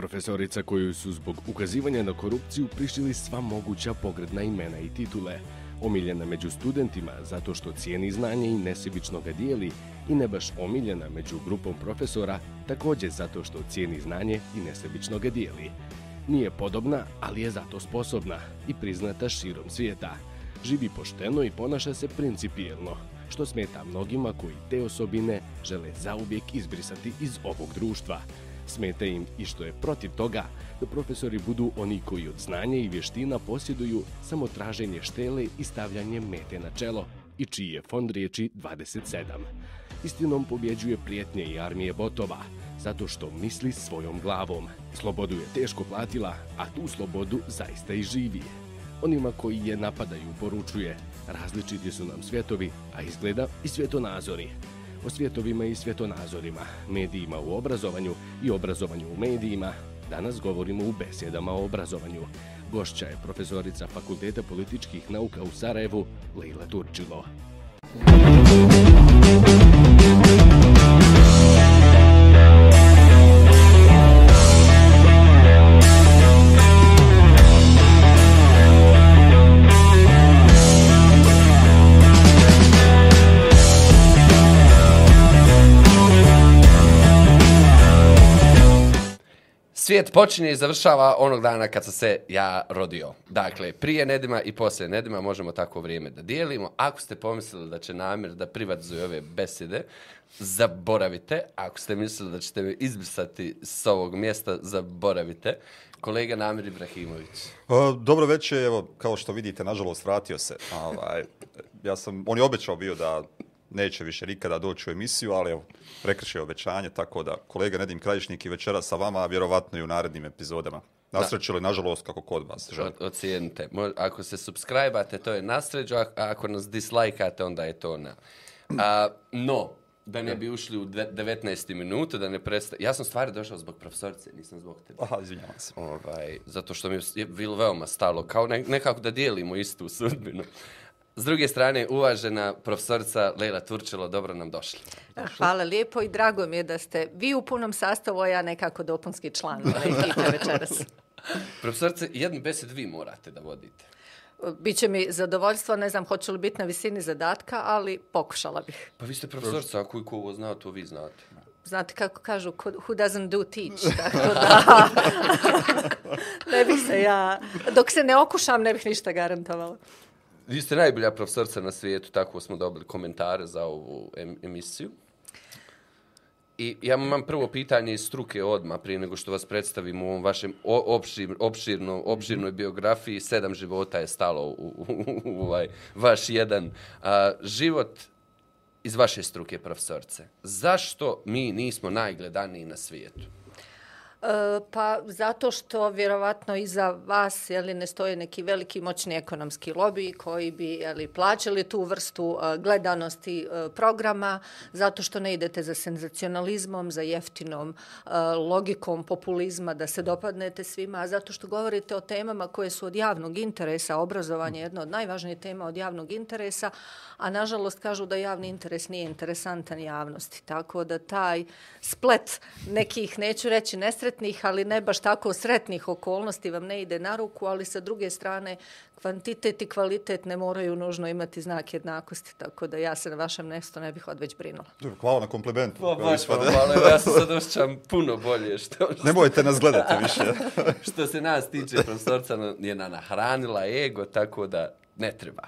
Profesorica koju su zbog ukazivanja na korupciju prišili sva moguća pogredna imena i titule. Omiljena među studentima zato što cijeni znanje i nesebično ga dijeli i ne baš omiljena među grupom profesora također zato što cijeni znanje i nesebično ga dijeli. Nije podobna, ali je zato sposobna i priznata širom svijeta. Živi pošteno i ponaša se principijelno, što smeta mnogima koji te osobine žele zauvijek izbrisati iz ovog društva. Smeta im i što je protiv toga da profesori budu oni koji od znanja i vještina posjeduju samo traženje štele i stavljanje mete na čelo i čiji je fond riječi 27. Istinom pobjeđuje prijetnje i armije botova, zato što misli svojom glavom. Slobodu je teško platila, a tu slobodu zaista i živi. Onima koji je napadaju poručuje, različiti su nam svjetovi, a izgleda i svjetonazori o svjetovima i svjetonazorima, medijima u obrazovanju i obrazovanju u medijima. Danas govorimo u besjedama o obrazovanju. Gošća je profesorica Fakulteta političkih nauka u Sarajevu, Leila Turčilo. Svijet počinje i završava onog dana kad sam se ja rodio. Dakle, prije Nedima i poslije Nedima možemo tako vrijeme da dijelimo. Ako ste pomislili da će namjer da privatizuju ove besede, zaboravite. Ako ste mislili da ćete me izbrisati s ovog mjesta, zaboravite. Kolega Namir Ibrahimović. Dobro večer, evo, kao što vidite, nažalost, vratio se. Ovaj, ja sam, on je obećao bio da neće više nikada doći u emisiju, ali evo, prekršio obećanje, tako da kolega Nedim Krajišnik i večera sa vama, vjerovatno i u narednim epizodama. Nasrećili, nažalost, kako kod vas. Želim. Ocijenite. Ako se subscribe-ate, to je nasređo, a ako nas dislike-ate, onda je to na. A, no, da ne bi ušli u 19. minutu, da ne presta... Ja sam stvari došao zbog profesorice, nisam zbog tebe. Aha, izvinjavam se. Ovaj, zato što mi je bilo veoma stalo, kao nekako da dijelimo istu sudbinu. S druge strane, uvažena profesorica Leila Turčilo, dobro nam došli. došli. Hvala lijepo i drago mi je da ste vi u punom sastavu, a ja nekako dopunski član ekipe večeras. Profesorice, jednu besed vi morate da vodite. Biće mi zadovoljstvo, ne znam hoće li biti na visini zadatka, ali pokušala bih. Pa vi ste profesorica, ako i ko ovo zna, to vi znate. Znate kako kažu, who doesn't do teach, tako da ne bih se ja, dok se ne okušam, ne bih ništa garantovala. Vi ste najbolja profesorca na svijetu, tako smo dobili komentare za ovu emisiju. I ja imam prvo pitanje iz struke odma prije nego što vas predstavim u ovom vašem opšir, opširno, opširnoj biografiji. Sedam života je stalo u, u, u, u ovaj vaš jedan a, život iz vaše struke profesorce. Zašto mi nismo najgledaniji na svijetu? E, pa zato što vjerovatno iza vas jeli, ne stoje neki veliki moćni ekonomski lobby koji bi jeli, plaćali tu vrstu e, gledanosti e, programa, zato što ne idete za senzacionalizmom, za jeftinom logikom populizma da se dopadnete svima, a zato što govorite o temama koje su od javnog interesa, obrazovanje je jedna od najvažnijih tema od javnog interesa, a nažalost kažu da javni interes nije interesantan javnosti. Tako da taj splet nekih, neću reći nesretnih, ali ne baš tako sretnih okolnosti vam ne ide na ruku, ali sa druge strane kvantitet i kvalitet ne moraju nužno imati znak jednakosti, tako da ja se na vašem mjestu ne bih odveć brinula. Hvala na komplimentu. Pa, baš hvala, ja se sad osjećam puno bolje. Što, što... Ne bojte nas gledati više. što se nas tiče, profesorca je nahranila ego, tako da ne treba.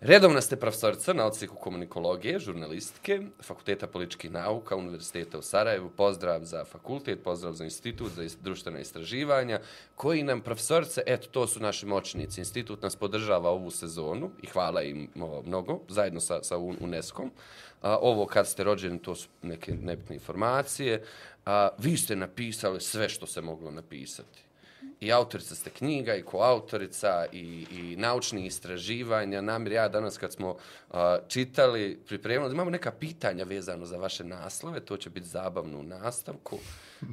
Redovna ste profesorica na odsjeku komunikologije, žurnalistike, Fakulteta političkih nauka, Univerziteta u Sarajevu. Pozdrav za fakultet, pozdrav za institut za društvena istraživanja, koji nam profesorice, eto, to su naši moćnici. Institut nas podržava ovu sezonu i hvala im mnogo, zajedno sa, sa UNESCO-om. Ovo kad ste rođeni, to su neke nebitne informacije. A, vi ste napisali sve što se moglo napisati i autorica ste knjiga i koautorica i, i naučni istraživanja. Namir ja danas kad smo uh, čitali, pripremili, imamo neka pitanja vezano za vaše naslove, to će biti zabavno u nastavku.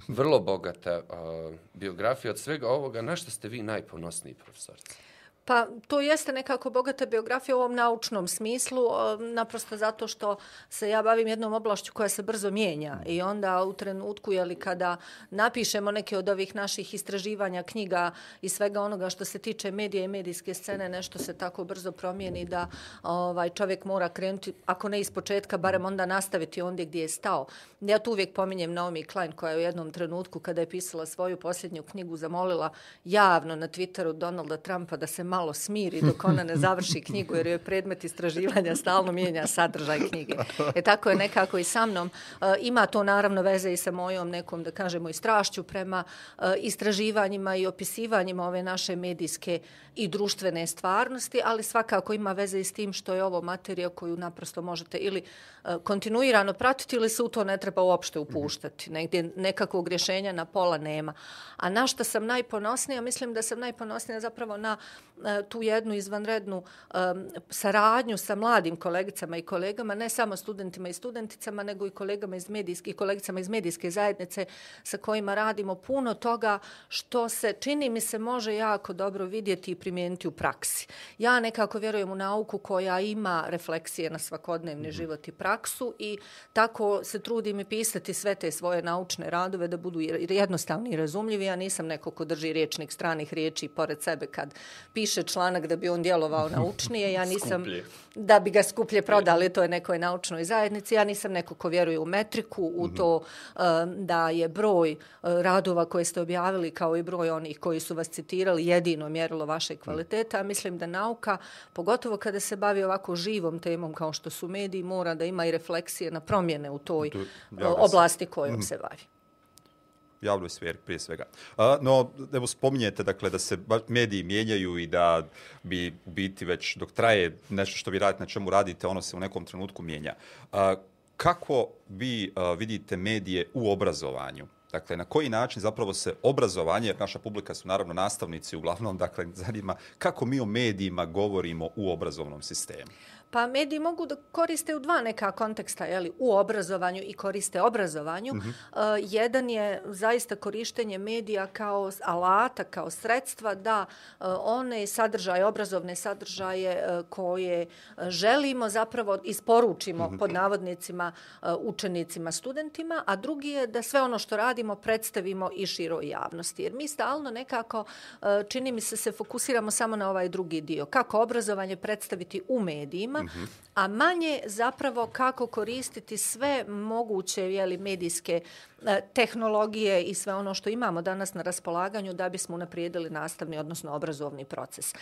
Vrlo bogata uh, biografija od svega ovoga. Na što ste vi najponosniji profesorci? Pa to jeste nekako bogata biografija u ovom naučnom smislu, naprosto zato što se ja bavim jednom oblašću koja se brzo mijenja i onda u trenutku, jeli, kada napišemo neke od ovih naših istraživanja, knjiga i svega onoga što se tiče medija i medijske scene, nešto se tako brzo promijeni da ovaj čovjek mora krenuti, ako ne iz početka, barem onda nastaviti ondje gdje je stao. Ja tu uvijek pominjem Naomi Klein koja je u jednom trenutku kada je pisala svoju posljednju knjigu zamolila javno na Twitteru Donalda Trumpa da se malo smiri dok ona ne završi knjigu jer je predmet istraživanja stalno mijenja sadržaj knjige. E tako je nekako i sa mnom. E, ima to naravno veze i sa mojom nekom, da kažemo, i strašću prema e, istraživanjima i opisivanjima ove naše medijske i društvene stvarnosti, ali svakako ima veze i s tim što je ovo materija koju naprosto možete ili e, kontinuirano pratiti ili se u to ne treba uopšte upuštati. Negdje nekakvog rješenja na pola nema. A na što sam najponosnija? Mislim da sam najponosnija zapravo na e, tu jednu izvanrednu um, saradnju sa mladim kolegicama i kolegama, ne samo studentima i studenticama, nego i kolegama iz medijske, kolegicama iz medijske zajednice sa kojima radimo puno toga što se čini mi se može jako dobro vidjeti i primijeniti u praksi. Ja nekako vjerujem u nauku koja ima refleksije na svakodnevni mm -hmm. život i praksu i tako se trudim i pisati sve te svoje naučne radove da budu jednostavni i razumljivi. Ja nisam neko ko drži riječnik stranih riječi pored sebe kad piše članak da bi on djelovao naučnije. Ja nisam skuplje. da bi ga skuplje prodali, to je nekoj naučnoj zajednici. Ja nisam neko ko vjeruje u metriku, u to um, da je broj uh, radova koje ste objavili kao i broj onih koji su vas citirali jedino mjerilo vaše kvaliteta. Mislim da nauka, pogotovo kada se bavi ovako živom temom kao što su mediji, mora da ima i refleksije na promjene u toj uh, oblasti kojom mm. se bavi javnoj sferi prije svega. A, no, evo spominjete dakle, da se mediji mijenjaju i da bi biti već dok traje nešto što vi radite, na čemu radite, ono se u nekom trenutku mijenja. A, kako vi a, vidite medije u obrazovanju? Dakle, na koji način zapravo se obrazovanje, jer naša publika su naravno nastavnici uglavnom, dakle, zanima kako mi o medijima govorimo u obrazovnom sistemu? Pa mediji mogu da koriste u dva neka konteksta, jeli, u obrazovanju i koriste obrazovanju. Mm -hmm. uh, jedan je zaista korištenje medija kao alata, kao sredstva da uh, one sadržaje, obrazovne sadržaje uh, koje želimo zapravo isporučimo mm -hmm. pod navodnicima uh, učenicima, studentima, a drugi je da sve ono što radimo predstavimo i široj javnosti. Jer mi stalno nekako, uh, čini mi se, se fokusiramo samo na ovaj drugi dio. Kako obrazovanje predstaviti u medijima, medijima, mm -hmm. a manje zapravo kako koristiti sve moguće jeli, medijske E, tehnologije i sve ono što imamo danas na raspolaganju da bismo unaprijedili nastavni, odnosno obrazovni proces. E,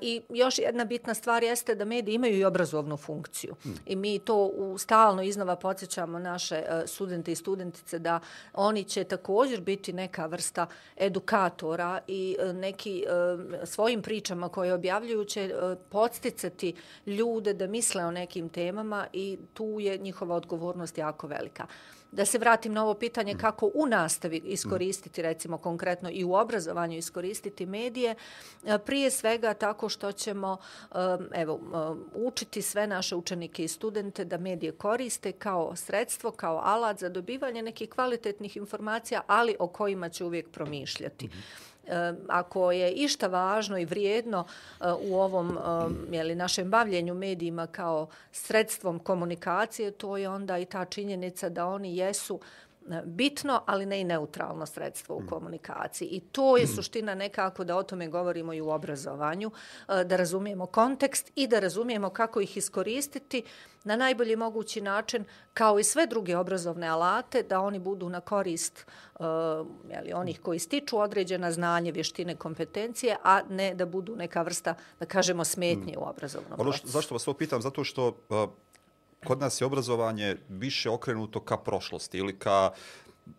I još jedna bitna stvar jeste da mediji imaju i obrazovnu funkciju. Hmm. I mi to u stalno iznova podsjećamo naše e, studente i studentice da oni će također biti neka vrsta edukatora i neki svojim pričama koje objavljuju će podsticati ljude da misle o nekim temama i tu je njihova odgovornost jako velika da se vratim na ovo pitanje kako u nastavi iskoristiti, recimo konkretno i u obrazovanju iskoristiti medije, e, prije svega tako što ćemo e, evo, e, učiti sve naše učenike i studente da medije koriste kao sredstvo, kao alat za dobivanje nekih kvalitetnih informacija, ali o kojima će uvijek promišljati. Mm -hmm ako je išta važno i vrijedno eh, u ovom jeli, našem bavljenju medijima kao sredstvom komunikacije, to je onda i ta činjenica da oni jesu bitno, ali ne i neutralno sredstvo u mm. komunikaciji. I to je suština nekako da o tome govorimo i u obrazovanju, e, da razumijemo kontekst i da razumijemo kako ih iskoristiti na najbolji mogući način, kao i sve druge obrazovne alate, da oni budu na korist uh, jeli, onih koji stiču određena znanje, vještine, kompetencije, a ne da budu neka vrsta, da kažemo, smetnje mm. u obrazovnom ono procesu. Zašto vas to pitam? Zato što uh, kod nas je obrazovanje više okrenuto ka prošlosti ili ka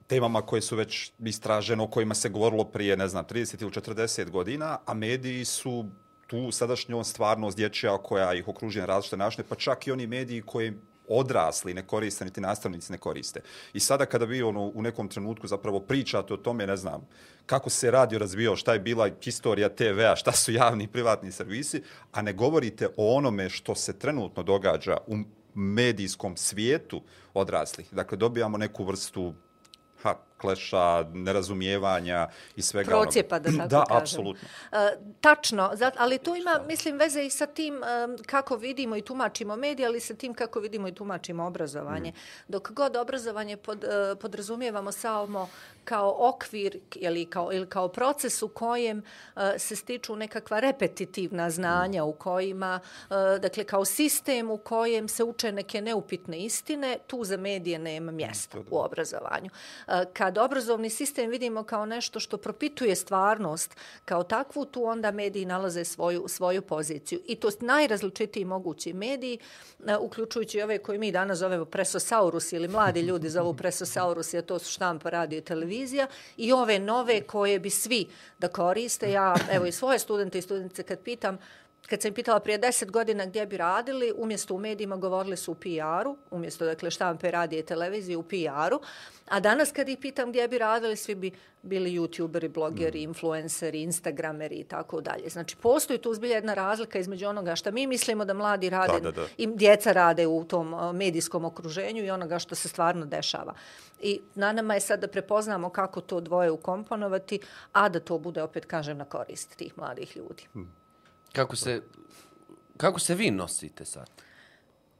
temama koje su već istražene, o kojima se govorilo prije, ne znam, 30 ili 40 godina, a mediji su tu sadašnjom stvarnost dječja koja ih okružuje na različite načine, pa čak i oni mediji koji odrasli ne koriste, niti nastavnici ne koriste. I sada kada vi ono, u nekom trenutku zapravo pričate o tome, ne znam, kako se radio razvijao, šta je bila historija TV-a, šta su javni i privatni servisi, a ne govorite o onome što se trenutno događa u medijskom svijetu odraslih. Dakle, dobijamo neku vrstu ha, bekleša, nerazumijevanja i svega Procijepa, onoga. da tako Da, kažem. apsolutno. E, tačno, ali to ima, mislim, veze i sa tim em, kako vidimo i tumačimo medije, ali sa tim kako vidimo i tumačimo obrazovanje. Dok god obrazovanje pod, e, podrazumijevamo samo kao okvir ili kao, ili kao proces u kojem e, se stiču nekakva repetitivna znanja u kojima, e, dakle kao sistem u kojem se uče neke neupitne istine, tu za medije nema mjesta u obrazovanju. E, Kad obrazovni sistem vidimo kao nešto što propituje stvarnost kao takvu, tu onda mediji nalaze svoju, svoju poziciju. I to najrazličitiji mogući mediji, e, uključujući ove koje mi danas zovemo presosaurus ili mladi ljudi zovu presosaurus, jer to su štampa, radio i televizija, i ove nove koje bi svi da koriste. Ja, evo i svoje studente i studentice kad pitam, kad sam pitala prije deset godina gdje bi radili, umjesto u medijima govorili su u PR-u, umjesto dakle štampe, radije i televizije u PR-u, a danas kad ih pitam gdje bi radili, svi bi bili youtuberi, blogeri, influenceri, instagrameri i tako dalje. Znači, postoji tu zbilja jedna razlika između onoga što mi mislimo da mladi rade Da, da, da. i djeca rade u tom medijskom okruženju i onoga što se stvarno dešava. I na nama je sad da prepoznamo kako to dvoje ukomponovati, a da to bude, opet kažem, na korist tih mladih ljudi. Kako se, kako se vi nosite sad?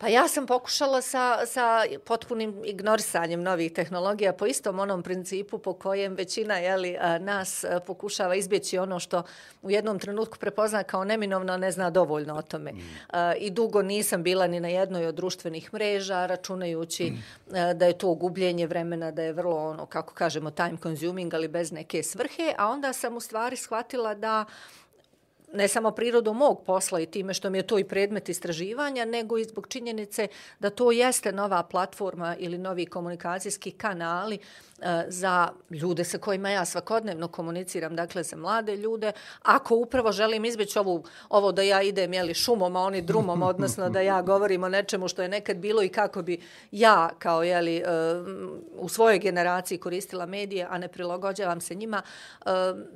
Pa ja sam pokušala sa, sa potpunim ignorisanjem novih tehnologija po istom onom principu po kojem većina jeli, nas pokušava izbjeći ono što u jednom trenutku prepozna kao neminovno, a ne zna dovoljno o tome. A, I dugo nisam bila ni na jednoj od društvenih mreža, računajući a, da je to gubljenje vremena, da je vrlo ono, kako kažemo, time consuming, ali bez neke svrhe, a onda sam u stvari shvatila da ne samo prirodom mog posla i time što mi je to i predmet istraživanja, nego i zbog činjenice da to jeste nova platforma ili novi komunikacijski kanali e, za ljude sa kojima ja svakodnevno komuniciram, dakle za mlade ljude. Ako upravo želim izbjeći ovu, ovo da ja idem jeli, šumom, a oni drumom, odnosno da ja govorim o nečemu što je nekad bilo i kako bi ja kao jeli, e, u svojoj generaciji koristila medije, a ne prilagođavam se njima, e,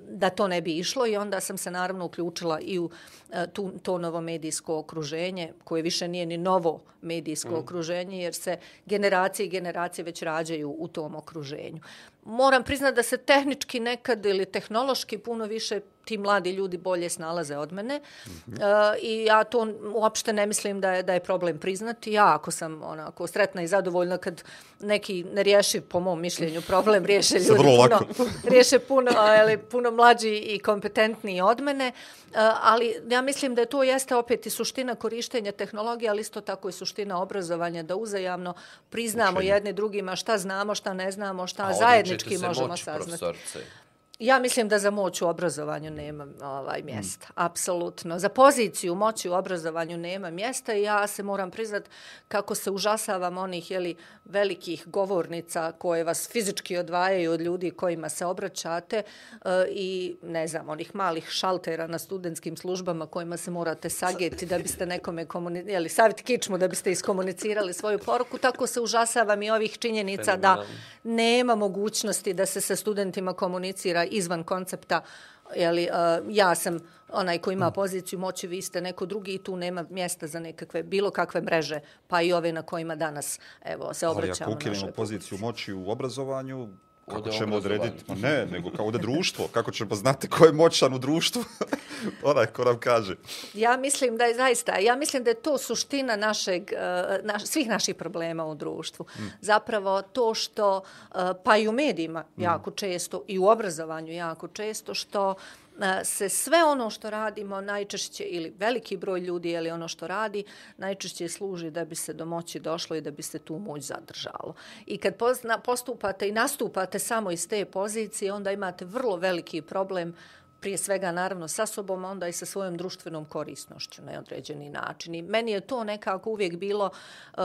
da to ne bi išlo i onda sam se naravno uključila i u e, tu, to novo medijsko okruženje, koje više nije ni novo medijsko mm. okruženje, jer se generacije i generacije već rađaju u tom okruženju. Moram priznati da se tehnički nekad ili tehnološki puno više ti mladi ljudi bolje snalaze od mene mm -hmm. e, i ja to uopšte ne mislim da je, da je problem priznati. Ja ako sam onako sretna i zadovoljna kad neki ne riješi po mom mišljenju problem, riješe ljudi puno, riješe puno, ali, puno mlađi i kompetentniji od mene, e, ali ja mislim da to jeste opet i suština korištenja tehnologije, ali isto tako i suština obrazovanja, da uzajamno priznamo Učenje. jedni drugima šta znamo, šta ne znamo, šta A zajednički možemo moć, saznati. Profesorce. Ja mislim da za moć u obrazovanju nema ovaj mjesta, mm. apsolutno. Za poziciju moći u obrazovanju nema mjesta i ja se moram priznat kako se užasavam onih jeli, velikih govornica koje vas fizički odvajaju od ljudi kojima se obraćate uh, i ne znam, onih malih šaltera na studentskim službama kojima se morate sageti da biste nekome komunicirali, savjet kičmu da biste iskomunicirali svoju poruku, tako se užasavam i ovih činjenica da nema mogućnosti da se sa studentima komunicira izvan koncepta jeli, uh, ja sam onaj ko ima poziciju moći, vi ste neko drugi i tu nema mjesta za nekakve bilo kakve mreže, pa i ove na kojima danas evo, se obraćamo. Ali ako ukinemo poziciju moći u obrazovanju, kako ode ćemo odrediti? Ne, nego kao ovdje društvo. Kako ćemo znati ko je moćan u društvu? Onaj ko nam kaže. Ja mislim da je zaista, ja mislim da je to suština našeg, uh, naš, svih naših problema u društvu. Mm. Zapravo to što, uh, pa i u medijima mm. jako često, i u obrazovanju jako često, što uh, se sve ono što radimo najčešće ili veliki broj ljudi ili ono što radi najčešće služi da bi se do moći došlo i da bi se tu moć zadržalo. I kad postupate i nastupate samo iz te pozicije, onda imate vrlo veliki problem prije svega naravno sa sobom, a onda i sa svojom društvenom korisnošću na određeni način. I meni je to nekako uvijek bilo uh,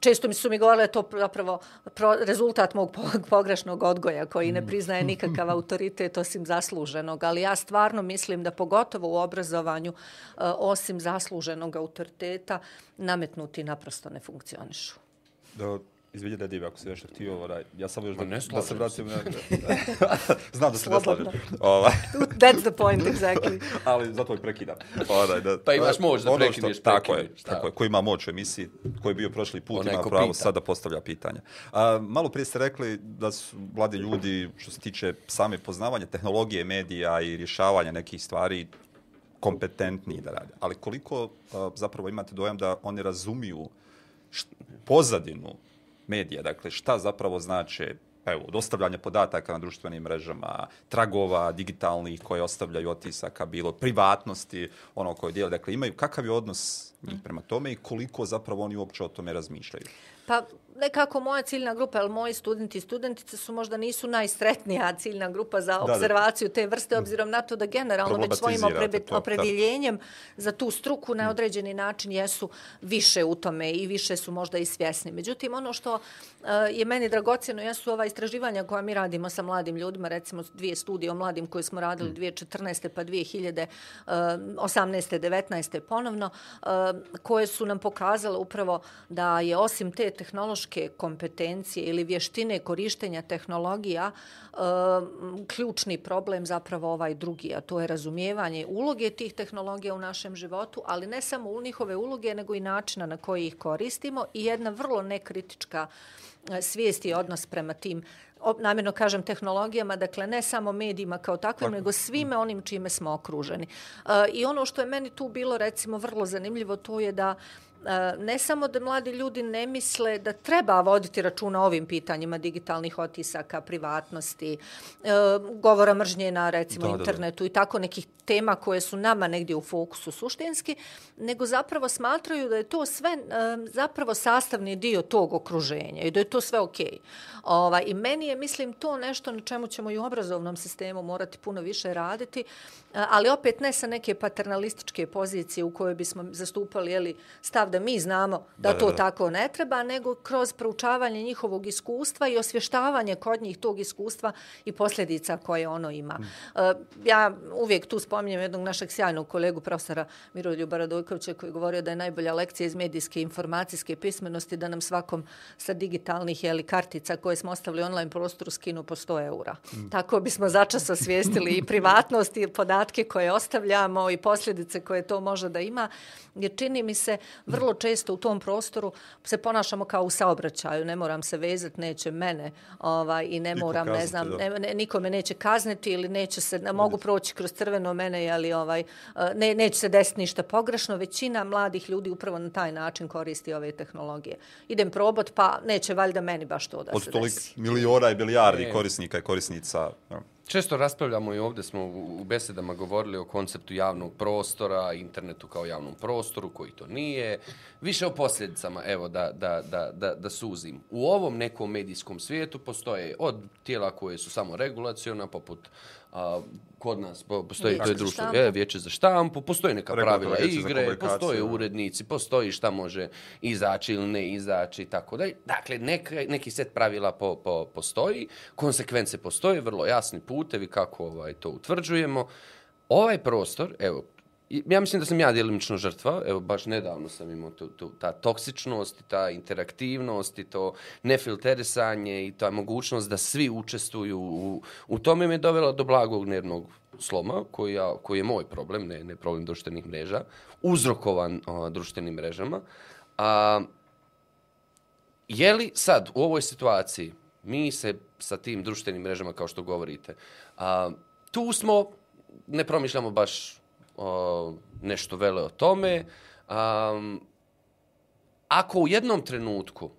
često mi su mi govorile to zapravo pro, rezultat mog pogrešnog odgoja koji ne priznaje nikakav autoritet osim zasluženog, ali ja stvarno mislim da pogotovo u obrazovanju eh, osim zasluženog autoriteta nametnuti naprosto ne funkcionišu. Da, Izvidi da divi, ako si nešto htio, ovaj, ja sam još Ma da, ne da se vratim. Na... Znam da se ne. Ovaj, That's the point, exactly. ali zato i prekidam. Ovaj, da, Pa imaš moć da ono što- prekineš, Tako je, da. tako je. Ko ima moć u emisiji, koji je bio prošli put, Onaj ima pravo pita. sad da postavlja pitanja. A, malo prije ste rekli da su mladi ljudi, što se tiče same poznavanja tehnologije, medija i rješavanja nekih stvari, kompetentniji da rade. Ali koliko a, zapravo imate dojam da oni razumiju št- pozadinu medija, dakle šta zapravo znače pa evo, dostavljanje podataka na društvenim mrežama, tragova digitalnih koje ostavljaju otisaka, bilo privatnosti, ono koje dijele. Dakle, imaju kakav je odnos prema tome i koliko zapravo oni uopće o tome razmišljaju. Pa nekako moja ciljna grupa, ali moji studenti i studentice su možda nisu najsretnija ciljna grupa za da. observaciju te vrste, obzirom na to da generalno već svojim Problematizirate oprebe, to, da. opredjeljenjem za tu struku na određeni način jesu više u tome i više su možda i svjesni. Međutim, ono što uh, je meni dragocjeno jesu ova istraživanja koja mi radimo sa mladim ljudima, recimo dvije studije o mladim koje smo radili 2014. pa 2018. 19. ponovno, uh, koje su nam pokazale upravo da je osim te tehnološke kompetencije ili vještine korištenja tehnologija uh, ključni problem zapravo ovaj drugi, a to je razumijevanje uloge tih tehnologija u našem životu, ali ne samo u njihove uloge, nego i načina na koji ih koristimo i jedna vrlo nekritička e, svijest i odnos prema tim namjerno kažem tehnologijama, dakle ne samo medijima kao takvim, nego svime onim čime smo okruženi. E, I ono što je meni tu bilo recimo vrlo zanimljivo, to je da e, ne samo da mladi ljudi ne misle da treba voditi računa o ovim pitanjima digitalnih otisaka, privatnosti, e, govora mržnje na recimo Da, da, da. internetu i tako nekih tema koje su nama negdje u fokusu suštinski, nego zapravo smatraju da je to sve e, zapravo sastavni dio tog okruženja i da je to sve okej. Ovaj, I meni je, mislim, to nešto na čemu ćemo i u obrazovnom sistemu morati puno više raditi, e, ali opet ne sa neke paternalističke pozicije u kojoj bismo zastupali jeli, stav da mi znamo da, Da, da, to da. tako ne treba, nego kroz proučavanje njihovog iskustva i osvještavanje kod njih tog iskustva i posljedica koje ono ima. E, Ja uvijek tu spominjem jednog našeg sjajnog kolegu, profesora Miroljuba Radojkovića, koji je govorio da je najbolja lekcija iz medijske informacijske pismenosti da nam svakom sa digitalnih jeli, kartica koje smo ostavili online prostoru skinu po 100 eura. Tako bismo začas osvijestili i privatnost i podatke koje ostavljamo i posljedice koje to može da ima, jer čini mi se vrlo često u tom prostoru se ponašamo kao u saobraćaju, ne moram se vezati, neće mene ovaj, i ne Niko moram, ne kazniti, znam, da. ne, ne, niko me neće kazniti ili neće se, ne mogu proći kroz crveno mene, ali ovaj, ne, neće se desiti ništa pogrešno. Većina mladih ljudi upravo na taj način koristi ove tehnologije. Idem probot, pa neće valjda meni baš to da Od se tolik desi. miliona i milijardi E. korisnika i korisnica. ja. Često raspravljamo i ovdje smo u besedama govorili o konceptu javnog prostora, internetu kao javnom prostoru, koji to nije. Više o posljedicama, evo, da, da, da, da, da suzim. U ovom nekom medijskom svijetu postoje od tijela koje su samo regulaciona, poput a, kod nas po- postoji Vijeće to je društvo, e, vijeće za štampu, postoje neka pravila igre, postoje urednici, postoji šta može izaći ili ne izaći i tako dalje. Dakle, neka, neki set pravila po, po, postoji, konsekvence postoje, vrlo jasni putevi kako ovaj, to utvrđujemo. Ovaj prostor, evo, ja mislim da sam ja djelimično žrtva, evo baš nedavno sam imao tu, tu, ta toksičnost, i ta interaktivnost i to nefilterisanje i ta mogućnost da svi učestvuju u, u tome me dovela do blagog nervnog sloma, koji, ja, koji je moj problem, ne, ne problem društvenih mreža, uzrokovan a, društvenim mrežama. A, je li sad u ovoj situaciji mi se sa tim društvenim mrežama, kao što govorite, a, tu smo, ne promišljamo baš o, nešto vele o tome. Um, ako u jednom trenutku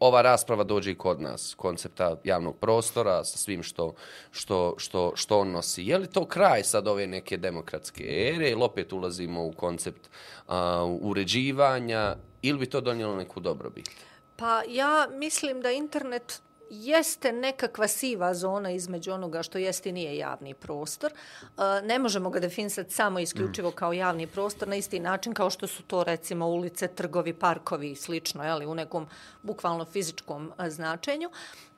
ova rasprava dođe i kod nas, koncepta javnog prostora sa svim što, što, što, što on nosi. Je li to kraj sad ove neke demokratske ere ili opet ulazimo u koncept a, uređivanja ili bi to donijelo neku dobrobit? Pa ja mislim da internet jeste nekakva siva zona između onoga što jeste i nije javni prostor. E, ne možemo ga definisati samo isključivo kao javni prostor na isti način kao što su to recimo ulice, trgovi, parkovi i slično, jeli, u nekom bukvalno fizičkom e, značenju. značenju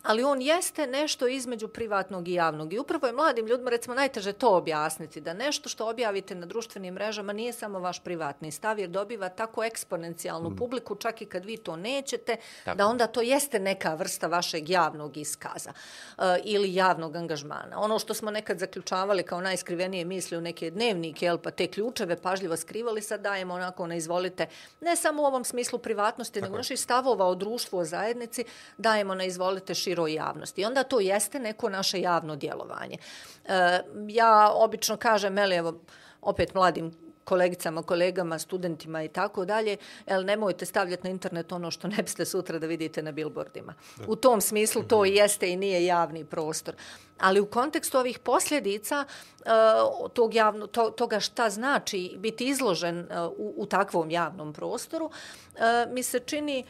ali on jeste nešto između privatnog i javnog. I upravo je mladim ljudima, recimo, najteže to objasniti, da nešto što objavite na društvenim mrežama nije samo vaš privatni stav, jer dobiva tako eksponencijalnu mm. publiku, čak i kad vi to nećete, tako. da onda to jeste neka vrsta vašeg javnog iskaza uh, ili javnog angažmana. Ono što smo nekad zaključavali kao najskrivenije misli u neke dnevnike, jel, pa te ključeve pažljivo skrivali, sad dajemo onako na izvolite, ne samo u ovom smislu privatnosti, tako. nego naših stavova o društvu, o zajednici, dajemo na izvolite široj javnosti. Onda to jeste neko naše javno djelovanje. E, ja obično kažem, eli, evo, opet mladim kolegicama, kolegama, studentima i tako dalje, el nemojte stavljati na internet ono što ne biste sutra da vidite na billboardima. U tom smislu to jeste i nije javni prostor ali u kontekstu ovih posljedica uh, tog javno, to, toga šta znači biti izložen uh, u, u takvom javnom prostoru, uh, mi se čini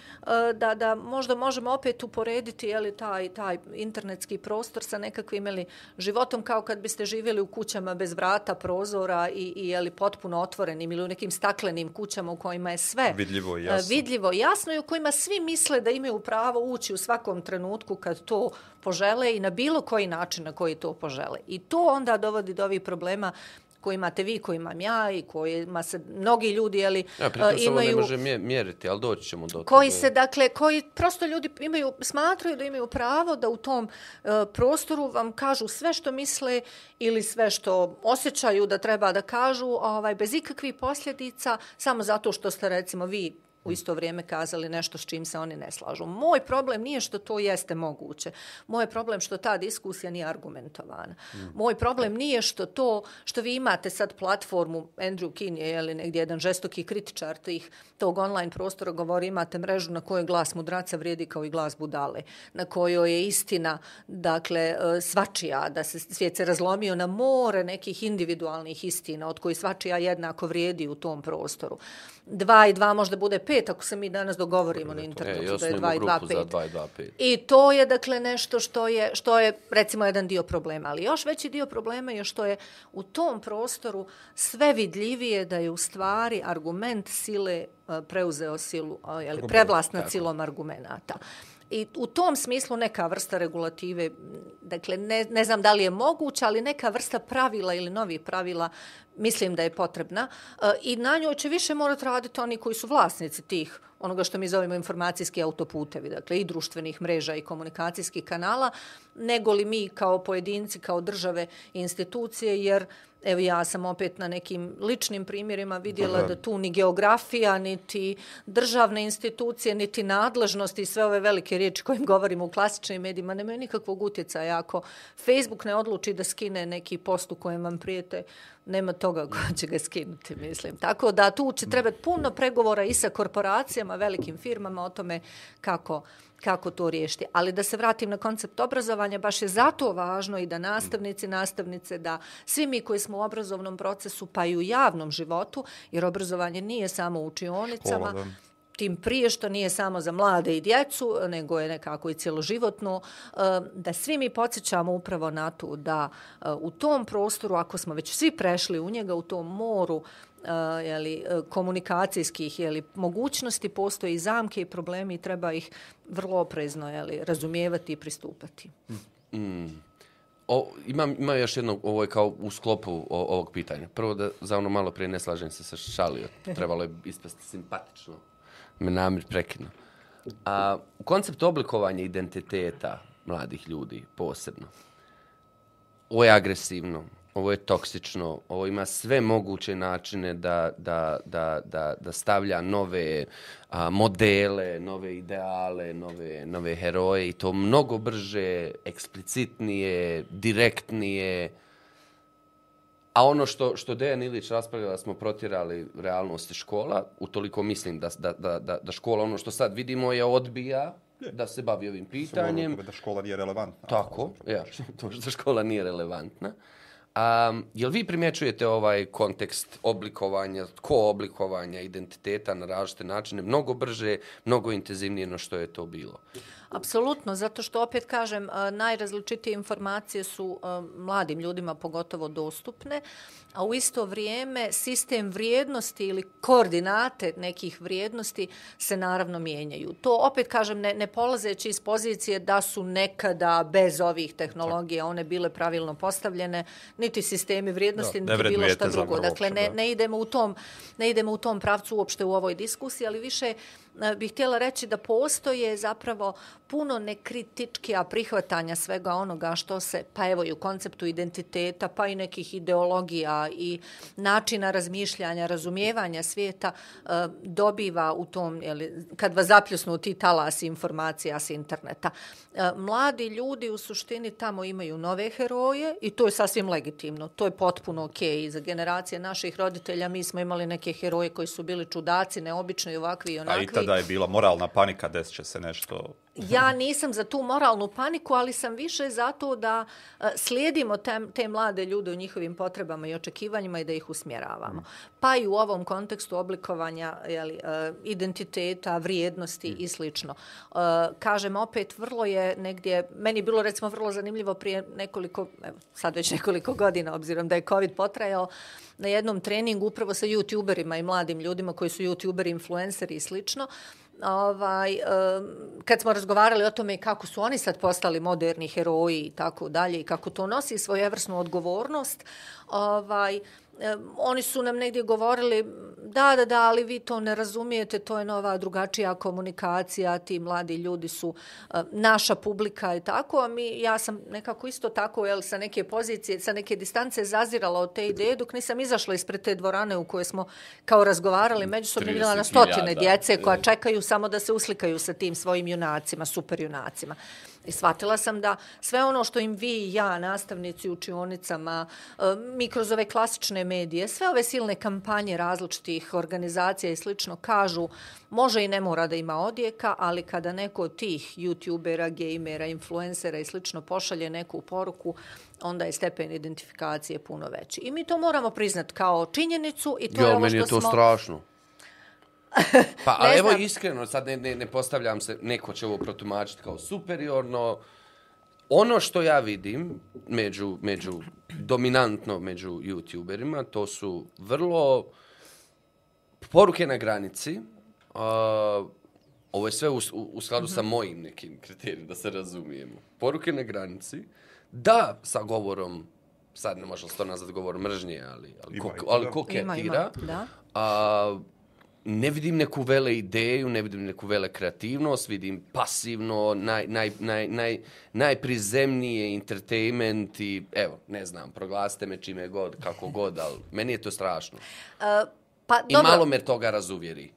da, da možda možemo opet uporediti je li taj, taj internetski prostor sa nekakvim je li, životom kao kad biste živjeli u kućama bez vrata, prozora i, i je li, potpuno otvorenim ili u nekim staklenim kućama u kojima je sve vidljivo i jasno. vidljivo jasno i u kojima svi misle da imaju pravo ući u svakom trenutku kad to požele i na bilo koji način na koji to požele. I to onda dovodi do ovih problema koji imate vi, koji imam ja i kojima se mnogi ljudi jeli, ja, pritom imaju... ne može mjeriti, ali doći ćemo do koji se, dakle, koji prosto ljudi imaju, smatraju da imaju pravo da u tom uh, prostoru vam kažu sve što misle ili sve što osjećaju da treba da kažu, ovaj, bez ikakvih posljedica, samo zato što ste, recimo, vi u isto vrijeme kazali nešto s čim se oni ne slažu. Moj problem nije što to jeste moguće. Moj problem što ta diskusija nije argumentovana. Mm. Moj problem nije što to, što vi imate sad platformu, Andrew Kin je jeli, negdje jedan žestoki kritičar tih, tog online prostora, govori imate mrežu na kojoj glas mudraca vrijedi kao i glas budale, na kojoj je istina, dakle, e, svačija, da se svijet se razlomio na more nekih individualnih istina, od koji svačija jednako vrijedi u tom prostoru dva i dva možda bude pet ako se mi danas dogovorimo na internetu e, da je dva i dva pet. dva i dva pet. I to je dakle nešto što je, što je recimo jedan dio problema. Ali još veći dio problema je što je u tom prostoru sve vidljivije da je u stvari argument sile e, preuzeo silu, jeli, prevlast nad silom argumenta. I u tom smislu neka vrsta regulative, dakle ne, ne znam da li je moguća, ali neka vrsta pravila ili novi pravila mislim da je potrebna. E, I na njoj će više morati raditi oni koji su vlasnici tih onoga što mi zovemo informacijski autoputevi, dakle i društvenih mreža i komunikacijskih kanala, nego li mi kao pojedinci, kao države i institucije, jer Evo ja sam opet na nekim ličnim primjerima vidjela da tu ni geografija, niti državne institucije, niti nadležnosti i sve ove velike riječi kojim govorimo u klasičnim medijima nemaju nikakvog utjecaja. Ako Facebook ne odluči da skine neki post u kojem vam prijete, nema toga ko će ga skinuti, mislim. Tako da tu će trebati puno pregovora i sa korporacijama, velikim firmama o tome kako kako to riješiti. Ali da se vratim na koncept obrazovanja, baš je zato važno i da nastavnici, nastavnice, da svi mi koji smo u obrazovnom procesu, pa i u javnom životu, jer obrazovanje nije samo u učionicama, Hvala, tim prije što nije samo za mlade i djecu, nego je nekako i cjeloživotno, e, da svi mi podsjećamo upravo na to da e, u tom prostoru, ako smo već svi prešli u njega, u tom moru, e, uh, jeli, komunikacijskih jeli, mogućnosti, postoje i zamke i problemi i treba ih vrlo oprezno jeli, razumijevati i pristupati. Mm. mm. O, imam, imam još jedno, ovo je kao u sklopu o, ovog pitanja. Prvo da za ono malo prije ne slažem se sa šalio. Trebalo je ispasti simpatično. Me namir prekinu. A, koncept oblikovanja identiteta mladih ljudi posebno, ovo je agresivno, ovo je toksično, ovo ima sve moguće načine da, da, da, da, da stavlja nove a, modele, nove ideale, nove, nove heroje i to mnogo brže, eksplicitnije, direktnije. A ono što, što Dejan Ilić raspravljala, smo protjerali realnosti škola, utoliko mislim da, da, da, da škola, ono što sad vidimo, je odbija da se bavi ovim pitanjem. Da škola nije relevantna. Tako, ja, to što škola nije relevantna. Um, jel vi primjećujete ovaj kontekst oblikovanja, ko oblikovanja identiteta na različite načine, mnogo brže, mnogo intenzivnije no što je to bilo? Apsolutno, zato što opet kažem, najrazličitije informacije su mladim ljudima pogotovo dostupne, a u isto vrijeme sistem vrijednosti ili koordinate nekih vrijednosti se naravno mijenjaju. To opet kažem, ne, ne polazeći iz pozicije da su nekada bez ovih tehnologija one bile pravilno postavljene, niti sistemi vrijednosti, Da, niti bilo šta drugo. Dakle, ne, ne idemo u tom ne idemo u tom pravcu uopšte u ovoj diskusiji, ali više bih htjela reći da postoje zapravo puno nekritičkija prihvatanja svega onoga što se, pa evo i u konceptu identiteta, pa i nekih ideologija i načina razmišljanja, razumijevanja svijeta e, dobiva u tom, jeli, kad vas zapljusnu ti talasi informacija s interneta. E, Mladi ljudi u suštini tamo imaju nove heroje i to je sasvim legitimno. To je potpuno okej. Okay. Za generacije naših roditelja mi smo imali neke heroje koji su bili čudaci, neobični, ovakvi i A onakvi. i tada je bila moralna panika, desit će se nešto... Ja nisam za tu moralnu paniku, ali sam više zato da e, slijedimo te, te mlade ljude u njihovim potrebama i očekivanjima i da ih usmjeravamo. Pa i u ovom kontekstu oblikovanja jeli, e, identiteta, vrijednosti i slično. E, Kažem opet, vrlo je negdje, meni je bilo recimo vrlo zanimljivo prije nekoliko, evo, sad već nekoliko godina, obzirom da je COVID potrajao, na jednom treningu upravo sa youtuberima i mladim ljudima koji su youtuberi, influenceri i slično, ovaj, kad smo razgovarali o tome kako su oni sad postali moderni heroji i tako dalje i kako to nosi svojevrsnu odgovornost, ovaj, oni su nam negdje govorili da, da, da, ali vi to ne razumijete, to je nova drugačija komunikacija, ti mladi ljudi su naša publika i tako, a mi, ja sam nekako isto tako, jel, sa neke pozicije, sa neke distance zazirala od te ideje, dok nisam izašla ispred te dvorane u kojoj smo kao razgovarali, međusobno 30 vidjela na stotine milijada. djece koja E. čekaju samo da se uslikaju sa tim svojim junacima, super junacima. I shvatila sam da sve ono što im vi i ja, nastavnici u učionicama, e, mi kroz ove klasične medije, sve ove silne kampanje različitih organizacija i slično kažu, može i ne mora da ima odjeka, ali kada neko od tih youtubera, gejmera, influencera i slično pošalje neku poruku, onda je stepen identifikacije puno veći. I mi to moramo priznat kao činjenicu i to je Jo, ovo meni što je to smo... strašno. Pa, Ne ali evo znam. iskreno, sad ne, ne, ne postavljam se, neko će ovo protumačiti kao superiorno. Ono što ja vidim među, među dominantno među youtuberima, to su vrlo poruke na granici. Uh, ovo je sve u, u, u skladu sa mojim nekim kriterijima, da se razumijemo. Poruke na granici, da sa govorom, sad ne može li se to nazvati govor mržnje, ali, ali, Ima ko, ali koketira. Ima, ima, da. A, ne vidim neku vele ideju, ne vidim neku vele kreativnost, vidim pasivno, naj, naj, naj, naj, najprizemnije entertainment i, evo, ne znam, proglasite me čime god, kako god, ali meni je to strašno. Pa, I dobro. malo me toga razuvjeri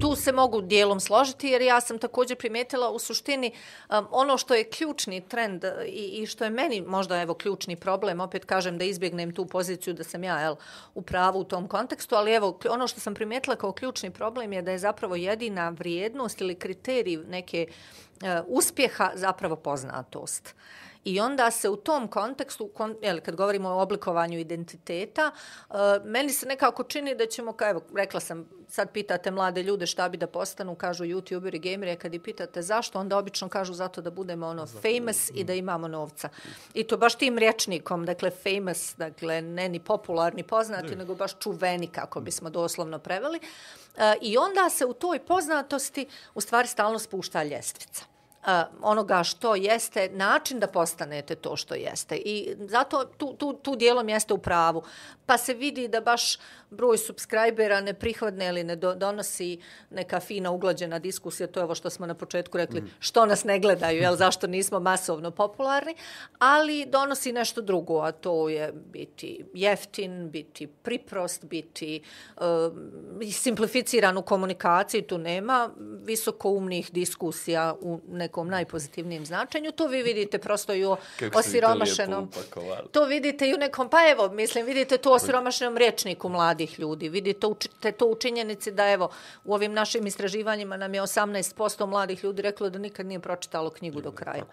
tu se mogu dijelom složiti jer ja sam također primetila u suštini um, ono što je ključni trend uh, i, i što je meni možda evo ključni problem, opet kažem da izbjegnem tu poziciju da sam ja jel, u pravu u tom kontekstu, ali evo ono što sam primetila kao ključni problem je da je zapravo jedina vrijednost ili kriterij neke uh, uspjeha zapravo poznatost. I onda se u tom kontekstu, kon, jel, kad govorimo o oblikovanju identiteta, uh, meni se nekako čini da ćemo, kao evo, rekla sam, sad pitate mlade ljude šta bi da postanu, kažu youtuberi, gameri, a kad i pitate zašto, onda obično kažu zato da budemo ono famous i da imamo novca. I to baš tim rječnikom, dakle famous, dakle ne ni popularni, poznati, nego baš čuveni, kako bismo doslovno preveli. Uh, I onda se u toj poznatosti u stvari stalno spušta ljestvica onoga što jeste način da postanete to što jeste. I zato tu, tu, tu dijelom jeste u pravu. Pa se vidi da baš broj subscribera ne prihvatne ili ne do, donosi neka fina uglađena diskusija, to je ovo što smo na početku rekli, mm. što nas ne gledaju, jel, zašto nismo masovno popularni, ali donosi nešto drugo, a to je biti jeftin, biti priprost, biti um, simplificiran u komunikaciji, tu nema visokoumnih diskusija u nekom najpozitivnijem značenju. To vi vidite prosto i u Kako to osiromašenom... To vidite i u nekom, pa evo, mislim, vidite to u osiromašenom rječniku mladih ljudi. Vidite uči- to u činjenici da, evo, u ovim našim istraživanjima nam je 18% mladih ljudi reklo da nikad nije pročitalo knjigu do kraja.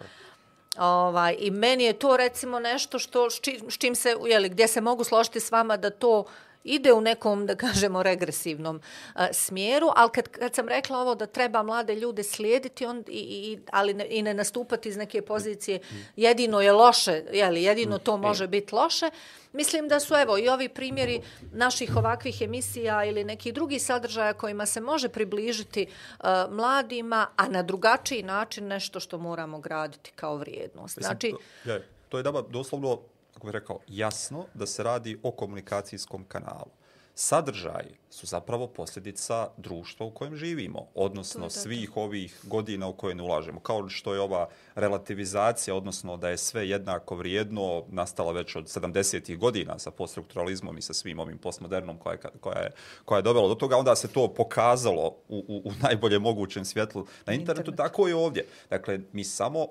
Ovaj, I meni je to recimo nešto što, s čim, s čim se, jeli, gdje se mogu složiti s vama da to ide u nekom, da kažemo, regresivnom uh, smjeru, ali kad, kad sam rekla ovo da treba mlade ljude slijediti, on, i, i, ali ne, i ne nastupati iz neke pozicije, jedino je loše, jeli, jedino to može biti loše, mislim da su, evo, i ovi primjeri naših ovakvih emisija ili nekih drugih sadržaja kojima se može približiti uh, mladima, a na drugačiji način nešto što moramo graditi kao vrijednost. Znači, to, je, to je daba doslovno kako bih rekao, jasno da se radi o komunikacijskom kanalu. Sadržaji su zapravo posljedica društva u kojem živimo, odnosno svih ovih godina u koje ne ulažemo. Kao što je ova relativizacija, odnosno da je sve jednako vrijedno, nastala već od 70. godina sa poststrukturalizmom i sa svim ovim postmodernom koja je, koja je, koja je dobila do toga, onda se to pokazalo u, u, u najbolje mogućem svjetlu na internetu, Internet. tako i ovdje. Dakle, mi samo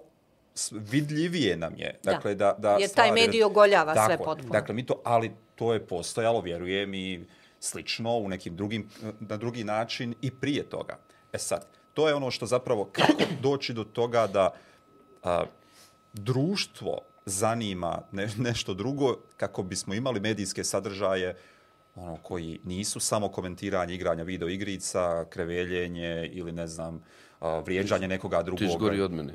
vidljivije nam je. Dakle, da, da, da Jer taj medij ogoljava tako, sve potpuno. Dakle, mi to, ali to je postojalo, vjerujem, i slično u nekim drugim, na drugi način i prije toga. E sad, to je ono što zapravo, kako doći do toga da a, društvo zanima ne, nešto drugo, kako bismo imali medijske sadržaje ono koji nisu samo komentiranje igranja video igrica, kreveljenje ili ne znam, vrijeđanje nekoga drugog. Ti gori od mene.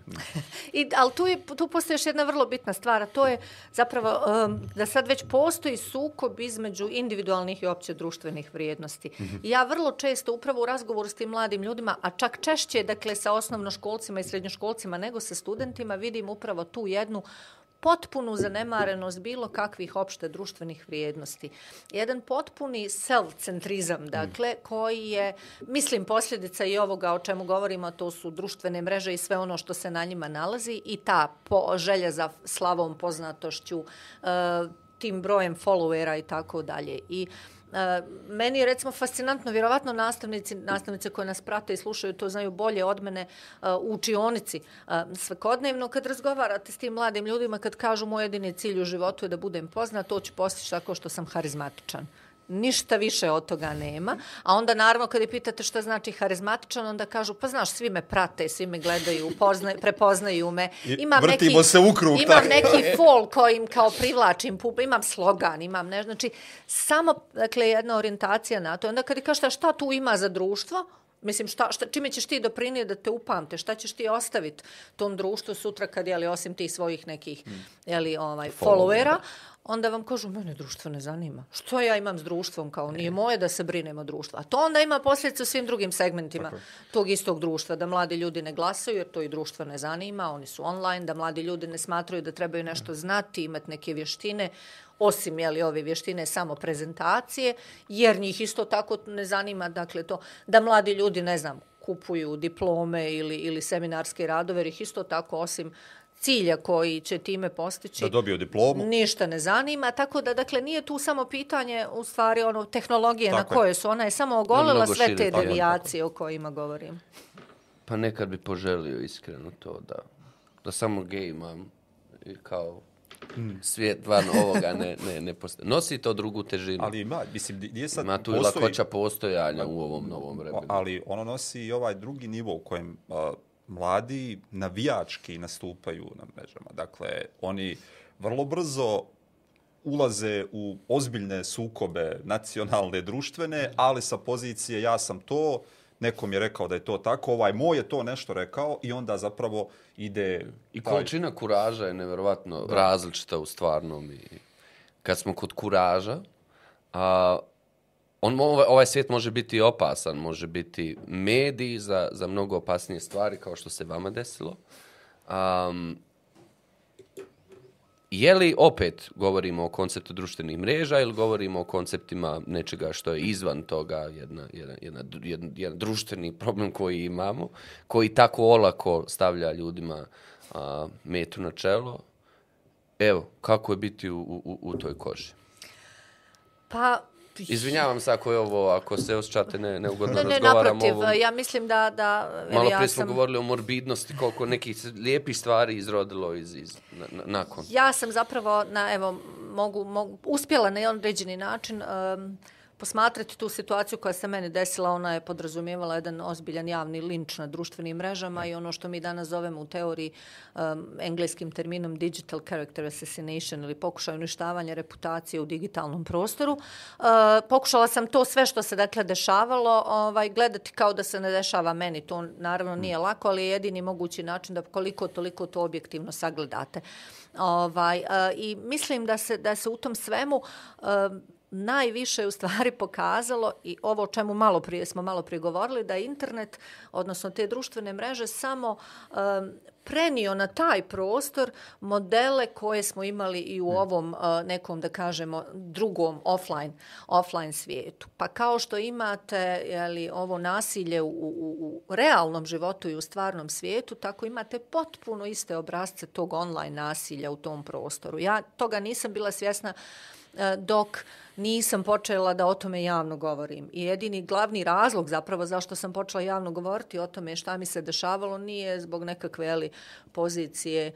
I, ali tu, je, tu postoji još jedna vrlo bitna stvar, a to je zapravo um, da sad već postoji sukob između individualnih i opće društvenih vrijednosti. Mm -hmm. Ja vrlo često upravo u razgovoru s tim mladim ljudima, a čak češće dakle, sa osnovnoškolcima i srednjoškolcima nego sa studentima, vidim upravo tu jednu potpunu zanemarenost bilo kakvih opšte društvenih vrijednosti. Jedan potpuni self-centrizam, dakle, koji je, mislim, posljedica i ovoga o čemu govorimo, to su društvene mreže i sve ono što se na njima nalazi i ta po, želja za slavom, poznatošću, uh, tim brojem followera i tako dalje. I uh, meni je recimo fascinantno, vjerovatno nastavnici, nastavnice koje nas prate i slušaju to znaju bolje od mene u učionici. Svakodnevno kad razgovarate s tim mladim ljudima, kad kažu moj jedini cilj u životu je da budem poznat, to ću postići tako što sam harizmatičan ništa više od toga nema. A onda naravno kada pitate šta znači harizmatičan, onda kažu pa znaš svi me prate, svi me gledaju, poznaju, prepoznaju me. Imam Vrtimo neki, se u krug. Imam tako. neki fol kojim kao privlačim pub, imam slogan, imam ne, znači samo dakle jedna orijentacija na to. Onda kada kažete šta tu ima za društvo, Mislim, šta, šta, čime ćeš ti doprinijeti da te upamte? Šta ćeš ti ostaviti tom društvu sutra kad, jeli, osim tih svojih nekih, hmm. jeli, ovaj, followera, onda vam kažu, mene društvo ne zanima. Što ja imam s društvom? Kao nije moje da se brinem o društvu. A to onda ima posljedice u svim drugim segmentima Tako. tog istog društva. Da mladi ljudi ne glasaju jer to i društvo ne zanima. Oni su online. Da mladi ljudi ne smatraju da trebaju nešto znati, imati neke vještine. Osim jeli, ove vještine samo prezentacije. Jer njih isto tako ne zanima. Dakle, to da mladi ljudi, ne znam, kupuju diplome ili, ili seminarske radove. Jer ih isto tako osim cilja koji će time postići. Da dobio diplomu. Ništa ne zanima, tako da dakle nije tu samo pitanje u stvari ono tehnologije tako na koje su, ona je samo ogolila sve te devijacije o kojima govorim. Pa nekad bi poželio iskreno to da da samo gej imam i kao hmm. svijet van ovoga ne, ne, ne postoje. Nosi to drugu težinu. Ali ima, mislim, nije sad ima tu postoji... lakoća postojanja u ovom novom vremenu. Ali ono nosi i ovaj drugi nivo u kojem uh, mladi navijački nastupaju na mrežama. Dakle, oni vrlo brzo ulaze u ozbiljne sukobe nacionalne, društvene, ali sa pozicije ja sam to, nekom je rekao da je to tako, ovaj moj je to nešto rekao i onda zapravo ide... I količina kuraža je nevjerovatno da. različita u stvarnom. I kad smo kod kuraža, a, on, ovaj, ovaj svijet može biti opasan, može biti medij za, za mnogo opasnije stvari, kao što se vama desilo. Um, je li opet govorimo o konceptu društvenih mreža ili govorimo o konceptima nečega što je izvan toga, jedna, jedna, jedna, jedan, jedan društveni problem koji imamo, koji tako olako stavlja ljudima a, metu na čelo? Evo, kako je biti u, u, u toj koži? Pa, Izvinjavam se ako je ovo, ako se osjećate ne, neugodno ne, ne, razgovaram naprotiv, ovo. ja mislim da... da Malo prije ja smo sam... govorili o morbidnosti, koliko nekih lijepih stvari izrodilo iz, iz, na, na, nakon. Ja sam zapravo, na, evo, mogu, mogu, uspjela na jedan određeni način um, posmatrati tu situaciju koja se meni desila, ona je podrazumijevala jedan ozbiljan javni linč na društvenim mrežama i ono što mi danas zovemo u teoriji um, engleskim terminom digital character assassination ili pokušaj uništavanja reputacije u digitalnom prostoru. Uh, pokušala sam to sve što se dakle dešavalo ovaj, gledati kao da se ne dešava meni. To naravno nije lako, ali je jedini mogući način da koliko toliko to objektivno sagledate. Ovaj, uh, I mislim da se, da se u tom svemu uh, najviše u stvari pokazalo i ovo o čemu malo prije smo malo prije govorili da internet odnosno te društvene mreže samo um, prenio na taj prostor modele koje smo imali i u ovom uh, nekom da kažemo drugom offline offline svijetu. Pa kao što imate je li ovo nasilje u, u, u realnom životu i u stvarnom svijetu tako imate potpuno iste obrazce tog online nasilja u tom prostoru. Ja toga nisam bila svjesna uh, dok uh, nisam počela da o tome javno govorim. I jedini glavni razlog zapravo zašto sam počela javno govoriti o tome šta mi se dešavalo nije zbog nekakve ali, pozicije e,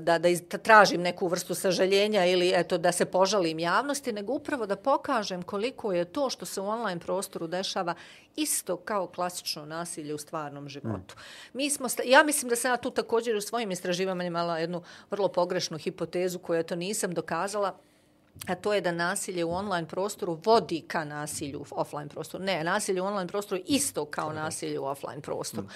da, da, iz, da tražim neku vrstu sažaljenja ili eto da se požalim javnosti, nego upravo da pokažem koliko je to što se u online prostoru dešava isto kao klasično nasilje u stvarnom životu. Mm. Mi smo, ja mislim da sam ja tu također u svojim istraživanjima imala jednu vrlo pogrešnu hipotezu koju to nisam dokazala, a to je da nasilje u online prostoru vodi ka nasilju u offline prostoru. Ne, nasilje u online prostoru isto kao nasilje u offline prostoru.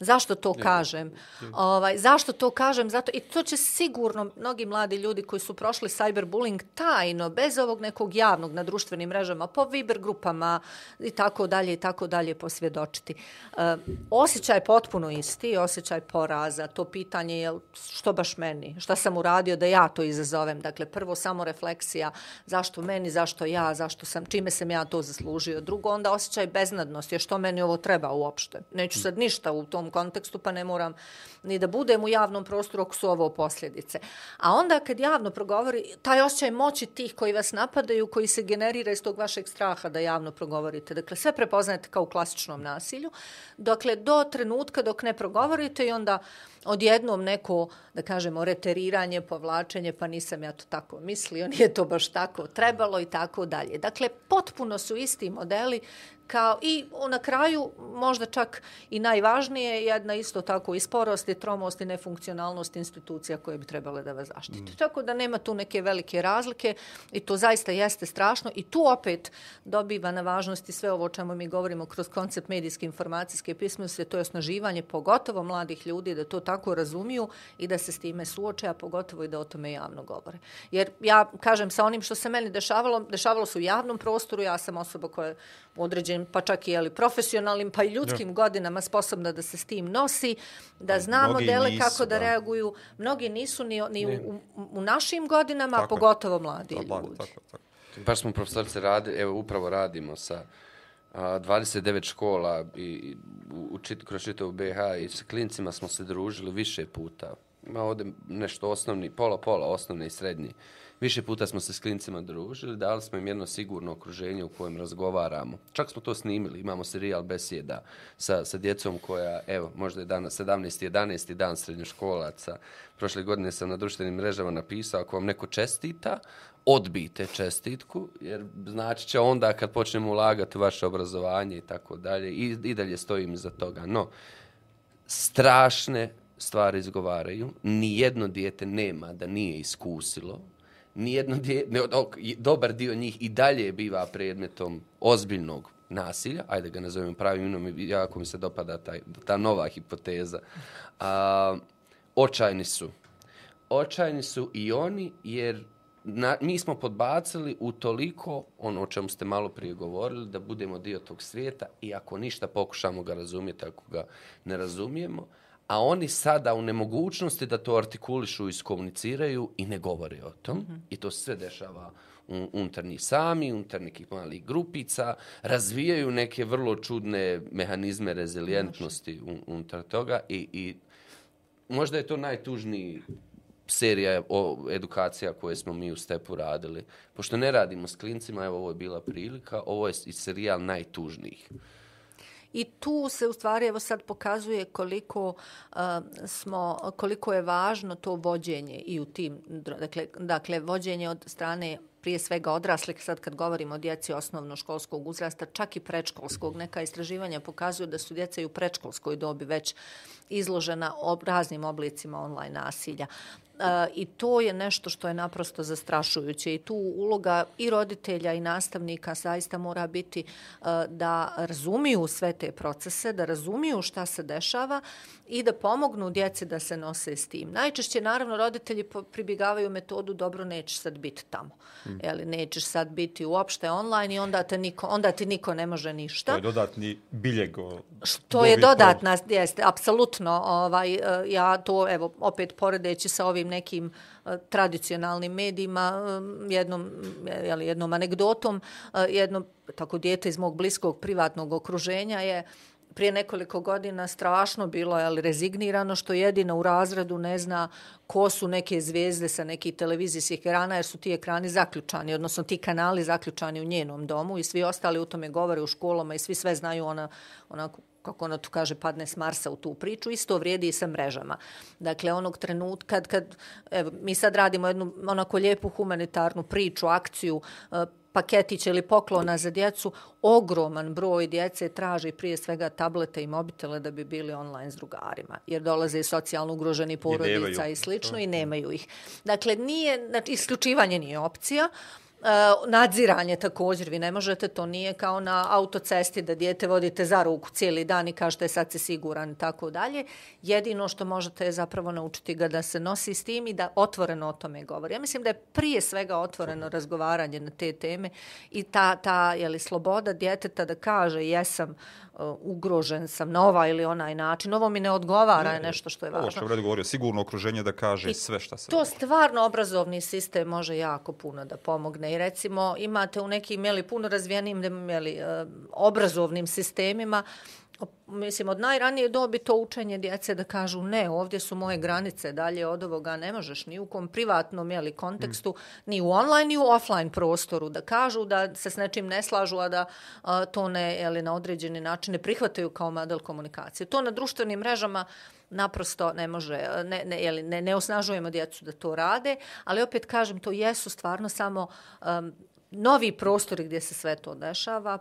Zašto to kažem? Ovaj, zašto to kažem? Zato, I to će sigurno mnogi mladi ljudi koji su prošli cyberbullying tajno, bez ovog nekog javnog na društvenim mrežama, po Viber grupama i tako dalje i tako dalje posvjedočiti. E, osjećaj je potpuno isti, osjećaj poraza. To pitanje je što baš meni? Šta sam uradio da ja to izazovem? Dakle, prvo samo refleksija zašto meni, zašto ja, zašto sam, čime sam ja to zaslužio. Drugo, onda osjećaj beznadnosti, je što meni ovo treba uopšte. Neću sad ništa u tom kontekstu, pa ne moram ni da budem u javnom prostoru ako su ovo posljedice. A onda kad javno progovori, taj osjećaj moći tih koji vas napadaju, koji se generira iz tog vašeg straha da javno progovorite. Dakle, sve prepoznajete kao u klasičnom nasilju. Dakle, do trenutka dok ne progovorite i onda odjednom neko, da kažemo, reteriranje, povlačenje, pa nisam ja to tako mislio, nije to baš tako trebalo i tako dalje. Dakle, potpuno su isti modeli kao i na kraju možda čak i najvažnije jedna isto tako i sporost i tromost i nefunkcionalnost institucija koje bi trebale da vas zaštite. Mm. Tako da nema tu neke velike razlike i to zaista jeste strašno i tu opet dobiva na važnosti sve ovo o čemu mi govorimo kroz koncept medijske informacijske pismenosti, to je osnaživanje pogotovo mladih ljudi da to tako razumiju i da se s time suoče, a pogotovo i da o tome javno govore. Jer ja kažem sa onim što se meni dešavalo, dešavalo se u javnom prostoru, ja sam osoba koja određenim, pa čak i ali, profesionalnim, pa i ljudskim ja. godinama sposobna da se s tim nosi, da zna modele nisu, kako da, da reaguju. Mnogi nisu ni, ni u, u, našim godinama, tako, pogotovo mladi tako, ljudi. Tako, tako. Baš smo profesorce radi, evo upravo radimo sa a, 29 škola i, i u, čit, kroz čitavu BH i sa klincima smo se družili više puta ma ovde nešto osnovni, pola pola, osnovni i srednji. Više puta smo se s klincima družili, dali smo im jedno sigurno okruženje u kojem razgovaramo. Čak smo to snimili, imamo serijal besjeda sa, sa djecom koja, evo, možda je danas 17. 11. dan srednjoškolaca. Prošle godine sam na društvenim mrežama napisao, ako vam neko čestita, odbite čestitku, jer znači će onda kad počnemo ulagati u vaše obrazovanje i tako dalje, i, i dalje stojim za toga. No, strašne stvari izgovaraju, ni jedno dijete nema da nije iskusilo nijedno dijete, ne, dobar dio njih i dalje biva predmetom ozbiljnog nasilja, ajde ga nazovem pravim imenom, jako mi se dopada taj, ta nova hipoteza. A, očajni su. Očajni su i oni, jer na, mi smo podbacili u toliko, ono o čemu ste malo prije govorili, da budemo dio tog svijeta i ako ništa pokušamo ga razumjeti, ako ga ne razumijemo, a oni sada u nemogućnosti da to artikulišu iskomuniciraju i ne govore o tom. Mm -hmm. I to sve dešava unutar njih sami, unutar nekih malih grupica, razvijaju neke vrlo čudne mehanizme rezilijentnosti unutar toga i, i možda je to najtužniji serija o edukacija koje smo mi u Stepu radili. Pošto ne radimo s klincima, evo ovo je bila prilika, ovo je i serijal najtužnijih. I tu se u stvari evo sad pokazuje koliko uh, smo koliko je važno to vođenje i u tim dakle dakle vođenje od strane prije svega odraslih, sad kad govorimo o djeci osnovnoškolskog uzrasta, čak i predškolskog, neka istraživanja pokazuju da su djeca i u predškolskoj dobi već izložena raznim oblicima online nasilja. I to je nešto što je naprosto zastrašujuće i tu uloga i roditelja i nastavnika zaista mora biti da razumiju sve te procese, da razumiju šta se dešava i da pomognu djeci da se nose s tim. Najčešće, naravno, roditelji pribjegavaju metodu dobro, nećeš sad biti tamo. Hmm. Jeli, nećeš sad biti uopšte online i onda, te niko, onda ti niko ne može ništa. To je dodatni biljeg. Što je dodatna, jeste, apsolutno. Ovaj, e, ja to, evo, opet poredeći sa ovim nekim e, tradicionalnim medijima, e, jednom, jeli, jednom anegdotom, e, jedno tako dijete iz mog bliskog privatnog okruženja je prije nekoliko godina strašno bilo je ali rezignirano što jedina u razredu ne zna ko su neke zvijezde sa nekih televizijskih ekrana jer su ti ekrani zaključani, odnosno ti kanali zaključani u njenom domu i svi ostali u tome govore u školama i svi sve znaju ona, onako kako ona tu kaže, padne s Marsa u tu priču, isto vrijedi i sa mrežama. Dakle, onog trenutka, kad, kad evo, mi sad radimo jednu onako lijepu humanitarnu priču, akciju, paketića ili poklona za djecu, ogroman broj djece traži prije svega tablete i mobitele da bi bili online s drugarima, jer dolaze i socijalno ugroženi porodica i, i slično i nemaju ih. Dakle, nije, znači, isključivanje nije opcija, Uh, E, nadziranje također, vi ne možete, to nije kao na autocesti da dijete vodite za ruku cijeli dan i kažete sad si siguran i tako dalje. Jedino što možete je zapravo naučiti ga da se nosi s tim i da otvoreno o tome govori. Ja mislim da je prije svega otvoreno razgovaranje na te teme i ta, ta je li sloboda djeteta da kaže jesam uh, ugrožen sam na ovaj ili onaj način. Ovo mi ne odgovara ne, je nešto što je važno. Ovo što je govorio, sigurno okruženje da kaže I sve što se... To stvarno obrazovni sistem može jako puno da pomogne. I recimo imate u nekim jeli, puno razvijenim jeli, uh, obrazovnim sistemima mislim, od najranije dobi to učenje djece da kažu ne, ovdje su moje granice, dalje od ovoga ne možeš ni u kom privatnom jeli, kontekstu, mm. ni u online, ni u offline prostoru, da kažu da se s nečim ne slažu, a da a, to ne, jeli, na određeni način ne prihvataju kao model komunikacije. To na društvenim mrežama naprosto ne može, ne, ne, jeli, ne, ne osnažujemo djecu da to rade, ali opet kažem, to jesu stvarno samo um, novi prostori gdje se sve to dešava,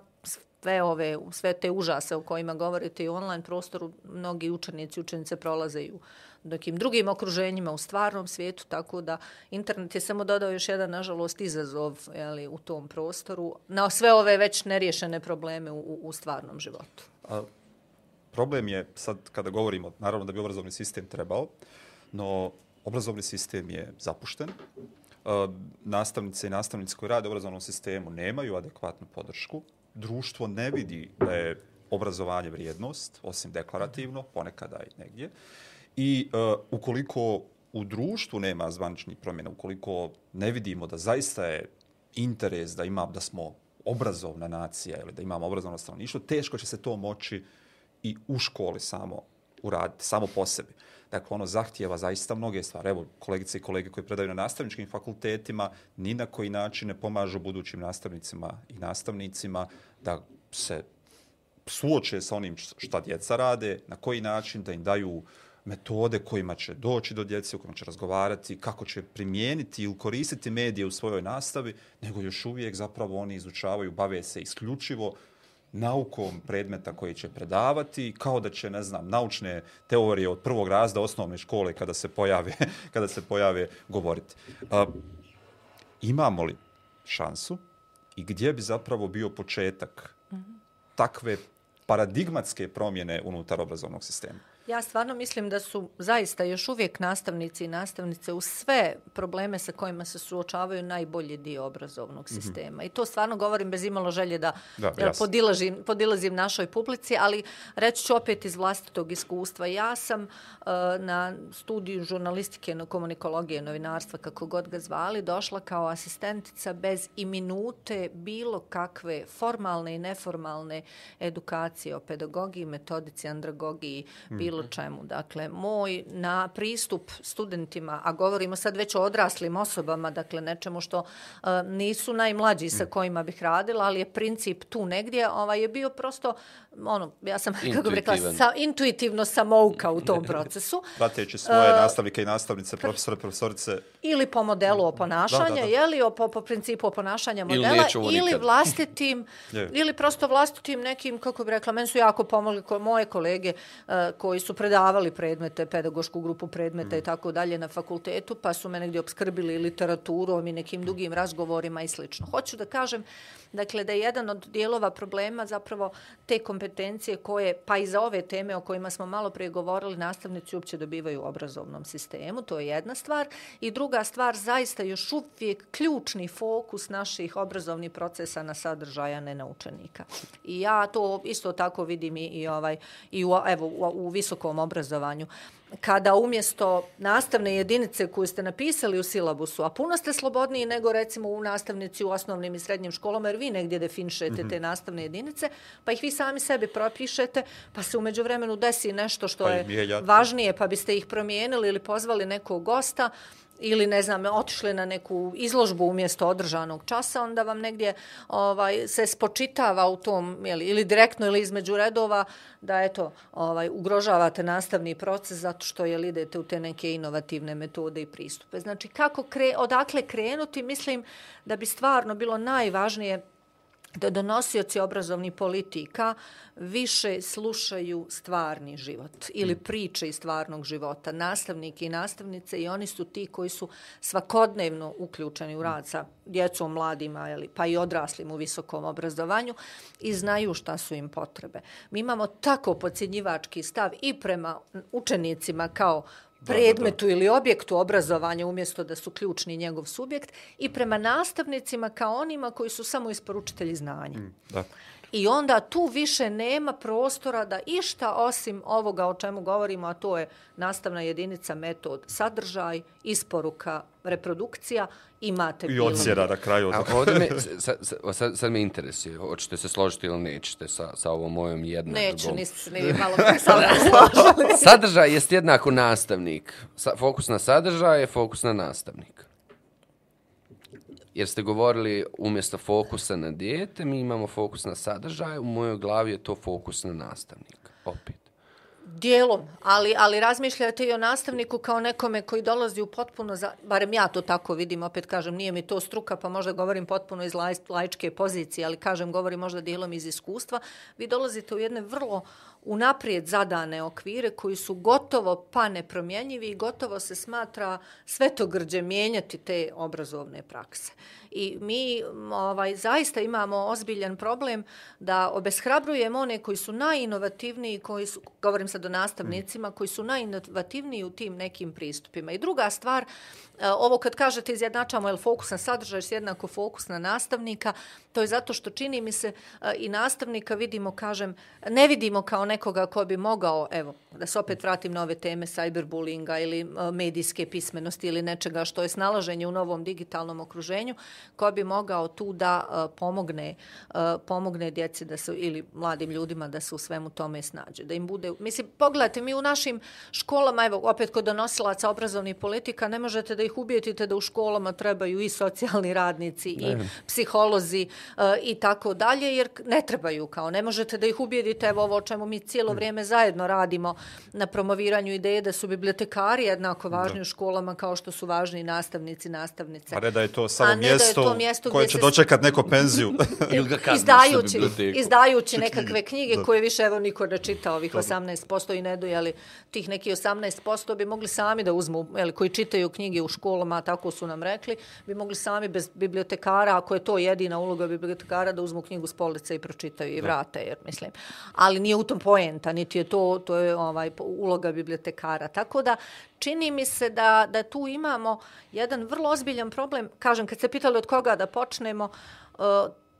sve ove sve te užase o kojima govorite i u online prostoru mnogi učenici učenice prolaze u nekim drugim okruženjima u stvarnom svijetu tako da internet je samo dodao još jedan nažalost izazov jeli, u tom prostoru na sve ove već neriješene probleme u, u stvarnom životu. A, problem je sad kada govorimo naravno da bi obrazovni sistem trebao no obrazovni sistem je zapušten nastavnice i nastavnici koji rade u obrazovnom sistemu nemaju adekvatnu podršku društvo ne vidi da je obrazovanje vrijednost, osim deklarativno, ponekada i negdje. I uh, ukoliko u društvu nema zvaničnih promjena, ukoliko ne vidimo da zaista je interes da ima da smo obrazovna nacija ili da imamo obrazovno stanovništvo, teško će se to moći i u školi samo uraditi, samo po sebi. Dakle, ono zahtijeva zaista mnoge stvari. Evo, kolegice i kolege koji predaju na nastavničkim fakultetima, ni na koji način ne pomažu budućim nastavnicima i nastavnicima da se suoče sa onim šta djeca rade, na koji način da im daju metode kojima će doći do djece, u kojima će razgovarati, kako će primijeniti ili koristiti medije u svojoj nastavi, nego još uvijek zapravo oni izučavaju, bave se isključivo naukom predmeta koji će predavati, kao da će, ne znam, naučne teorije od prvog razda osnovne škole kada se pojave, kada se pojave govoriti. A, imamo li šansu i gdje bi zapravo bio početak takve paradigmatske promjene unutar obrazovnog sistema? Ja stvarno mislim da su zaista još uvijek nastavnici i nastavnice u sve probleme sa kojima se suočavaju najbolji dio obrazovnog mhm. sistema. Mm -hmm. I to stvarno govorim bez imalo želje da, da podilazim, podilazim našoj publici, ali reći ću opet iz vlastitog iskustva. Ja sam uh, na studiju žurnalistike, komunikologije, novinarstva, kako god ga zvali, došla kao asistentica bez i minute bilo kakve formalne i neformalne edukacije o pedagogiji, metodici, andragogiji, mm. bilo bilo čemu. Dakle, moj na pristup studentima, a govorimo sad već o odraslim osobama, dakle, nečemu što uh, nisu najmlađi sa kojima bih radila, ali je princip tu negdje, ovaj, je bio prosto, ono, ja sam, kako bih rekla, sa, intuitivno samouka u tom procesu. Prateći svoje uh, nastavnike i nastavnice, profesore, profesorice. Ili po modelu oponašanja, da, da, da. jeli, po, po principu oponašanja modela, ili, ili vlastitim, ili prosto vlastitim nekim, kako bih rekla, meni su jako pomogli ko, moje kolege uh, koji su predavali predmete, pedagošku grupu predmeta mm. i tako dalje na fakultetu, pa su me negdje obskrbili literaturom i nekim dugim razgovorima i slično. Hoću da kažem, dakle, da je jedan od dijelova problema zapravo te kompetencije koje, pa i za ove teme o kojima smo malo prije govorili, nastavnici uopće dobivaju u obrazovnom sistemu, to je jedna stvar. I druga stvar, zaista još uvijek ključni fokus naših obrazovnih procesa na sadržaja, ne na učenika. I ja to isto tako vidim i, i, ovaj, i u, evo, u, u visokom obrazovanju kada umjesto nastavne jedinice koju ste napisali u silabusu, a puno ste slobodniji nego recimo u nastavnici u osnovnim i srednjim školama, jer vi negdje definišete mm -hmm. te nastavne jedinice, pa ih vi sami sebi propišete, pa se umeđu vremenu desi nešto što pa je važnije, pa biste ih promijenili ili pozvali nekog gosta, ili ne znam, otišli na neku izložbu umjesto održanog časa, onda vam negdje ovaj se spočitava u tom jeli, ili direktno ili između redova da eto, ovaj ugrožavate nastavni proces zato što je idete u te neke inovativne metode i pristupe. Znači kako kre, odakle krenuti, mislim da bi stvarno bilo najvažnije da donosioci obrazovnih politika više slušaju stvarni život ili mm. priče iz stvarnog života, nastavnike i nastavnice i oni su ti koji su svakodnevno uključeni u rad sa djecom, mladima pa i odraslim u visokom obrazovanju i znaju šta su im potrebe. Mi imamo tako podcjenjivački stav i prema učenicima kao predmetu ili objektu obrazovanja umjesto da su ključni njegov subjekt i prema nastavnicima kao onima koji su samo isporučitelji znanja. Mm, da. I onda tu više nema prostora da išta osim ovoga o čemu govorimo, a to je nastavna jedinica, metod, sadržaj, isporuka, reprodukcija, imate bilo. I ocijera na kraju. A ovdje me, sad, sad, sad me interesuje, hoćete se složiti ili nećete sa, sa ovom mojom jednom Neću, niste ni malo sad složili. sadržaj jest jednako nastavnik. Sa, fokus na sadržaj je fokus na nastavnik jer ste govorili umjesto fokusa na dijete, mi imamo fokus na sadržaj, u mojoj glavi je to fokus na nastavnika. Opet. Dijelom, ali, ali razmišljate i o nastavniku kao nekome koji dolazi u potpuno, za, barem ja to tako vidim, opet kažem, nije mi to struka, pa možda govorim potpuno iz laj, lajčke pozicije, ali kažem, govorim možda dijelom iz iskustva. Vi dolazite u jedne vrlo unaprijed zadane okvire koji su gotovo pa nepromjenjivi i gotovo se smatra svetogrđe mijenjati te obrazovne prakse. I mi ovaj, zaista imamo ozbiljan problem da obeshrabrujemo one koji su najinovativniji, koji su, govorim sad o nastavnicima, koji su najinovativniji u tim nekim pristupima. I druga stvar, e, ovo kad kažete izjednačamo je fokus na sadržaj s jednako fokus na nastavnika, to je zato što čini mi se e, i nastavnika vidimo, kažem, ne vidimo kao nekoga ko bi mogao, evo, da se opet vratim na ove teme cyberbullyinga ili e, medijske pismenosti ili nečega što je snalaženje u novom digitalnom okruženju, ko bi mogao tu da pomogne, pomogne djeci da se, ili mladim ljudima da se u svemu tome snađe. Da im bude, mislim, pogledajte, mi u našim školama, evo, opet kod donosilaca obrazovnih politika, ne možete da ih ubijetite da u školama trebaju i socijalni radnici i ne. psiholozi uh, i tako dalje, jer ne trebaju kao. Ne možete da ih ubijedite, evo ovo o čemu mi cijelo vrijeme zajedno radimo na promoviranju ideje da su bibliotekari jednako važni da. u školama kao što su važni i nastavnici, nastavnice. A ne da je to samo mjesto, je to mjesto koje će se... dočekat neko penziju. izdajući, izdajući nekakve knjige koje više evo niko ne čita ovih 18% i ne dojeli tih neki 18% bi mogli sami da uzmu, jeli, koji čitaju knjige u školama, tako su nam rekli, bi mogli sami bez bibliotekara, ako je to jedina uloga bibliotekara, da uzmu knjigu s police i pročitaju i vrate, jer mislim. Ali nije u tom poenta, niti je to, to je ovaj, uloga bibliotekara. Tako da, čini mi se da, da tu imamo jedan vrlo ozbiljan problem. Kažem, kad se pitali od koga da počnemo, uh,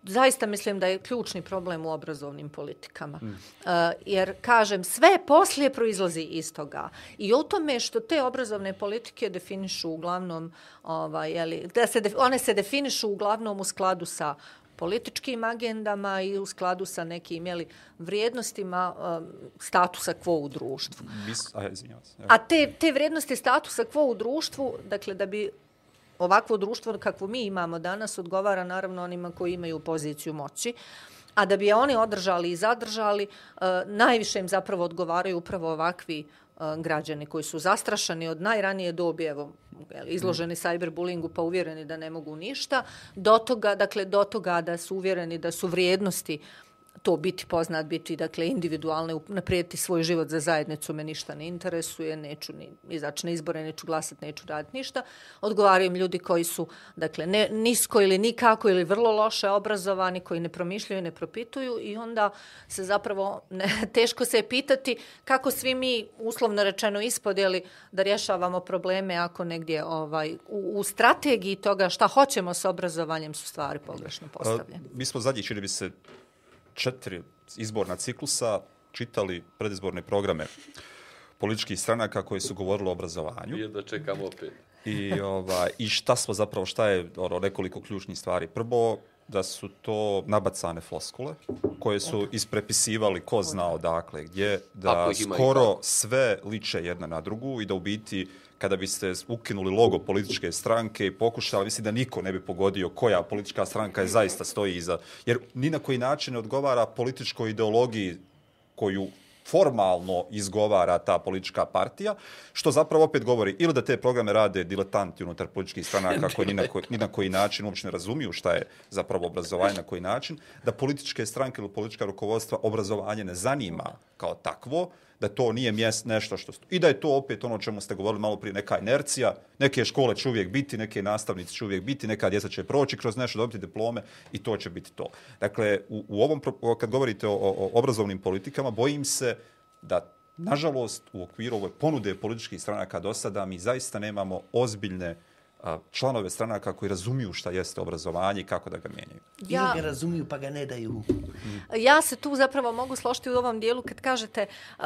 zaista mislim da je ključni problem u obrazovnim politikama. Mm. Uh, jer, kažem, sve poslije proizlazi iz toga. I o tome što te obrazovne politike definišu uglavnom, ovaj, jeli, da se, one se definišu uglavnom u skladu sa političkim agendama i u skladu sa nekim jeli, vrijednostima um, statusa quo u društvu. A. A te, te vrijednosti statusa quo u društvu, dakle da bi ovakvo društvo kakvo mi imamo danas odgovara naravno onima koji imaju poziciju moći, a da bi je oni održali i zadržali, uh, najviše im zapravo odgovaraju upravo ovakvi uh, građani koji su zastrašani od najranije dobi, evo, izloženi cyberbullyingu pa uvjereni da ne mogu ništa, do toga, dakle, do toga da su uvjereni da su vrijednosti to biti poznat, biti dakle individualne, naprijeti svoj život za zajednicu, me ništa ne interesuje, neću ni izaći na izbore, neću glasati, neću raditi ništa. Odgovaraju im ljudi koji su dakle ne, nisko ili nikako ili vrlo loše obrazovani, koji ne promišljaju, ne propituju i onda se zapravo ne, teško se je pitati kako svi mi uslovno rečeno ispodjeli da rješavamo probleme ako negdje ovaj u, u strategiji toga šta hoćemo sa obrazovanjem su stvari pogrešno postavljene. A, mi smo zadnji, čini bi se, četiri izborna ciklusa čitali predizborne programe političkih stranaka koji su govorili o obrazovanju. Jedno čekam opet. I, ovaj, I šta smo zapravo, šta je ono, nekoliko ključnih stvari. Prvo, da su to nabacane floskule koje su isprepisivali ko zna odakle gdje, da skoro sve liče jedna na drugu i da u biti kada biste ukinuli logo političke stranke i pokušali, mislim da niko ne bi pogodio koja politička stranka je zaista stoji iza. Jer ni na koji način ne odgovara političkoj ideologiji koju formalno izgovara ta politička partija, što zapravo opet govori ili da te programe rade diletanti unutar političkih stranaka koji ni na, koji, ni na koji način uopće ne razumiju šta je zapravo obrazovanje na koji način, da političke stranke ili politička rukovodstva obrazovanje ne zanima kao takvo, da to nije mjest nešto što... I da je to opet ono o čemu ste govorili malo prije, neka inercija, neke škole će uvijek biti, neke nastavnici će uvijek biti, neka djeca će proći kroz nešto, dobiti diplome i to će biti to. Dakle, u, u ovom, kad govorite o, o obrazovnim politikama, bojim se da, nažalost, u okviru ove ponude političkih stranaka do sada mi zaista nemamo ozbiljne uh, članove stranaka koji razumiju šta jeste obrazovanje i kako da ga mijenjaju. Ja, Ili ga razumiju pa ga ne daju. Ja se tu zapravo mogu složiti u ovom dijelu kad kažete um,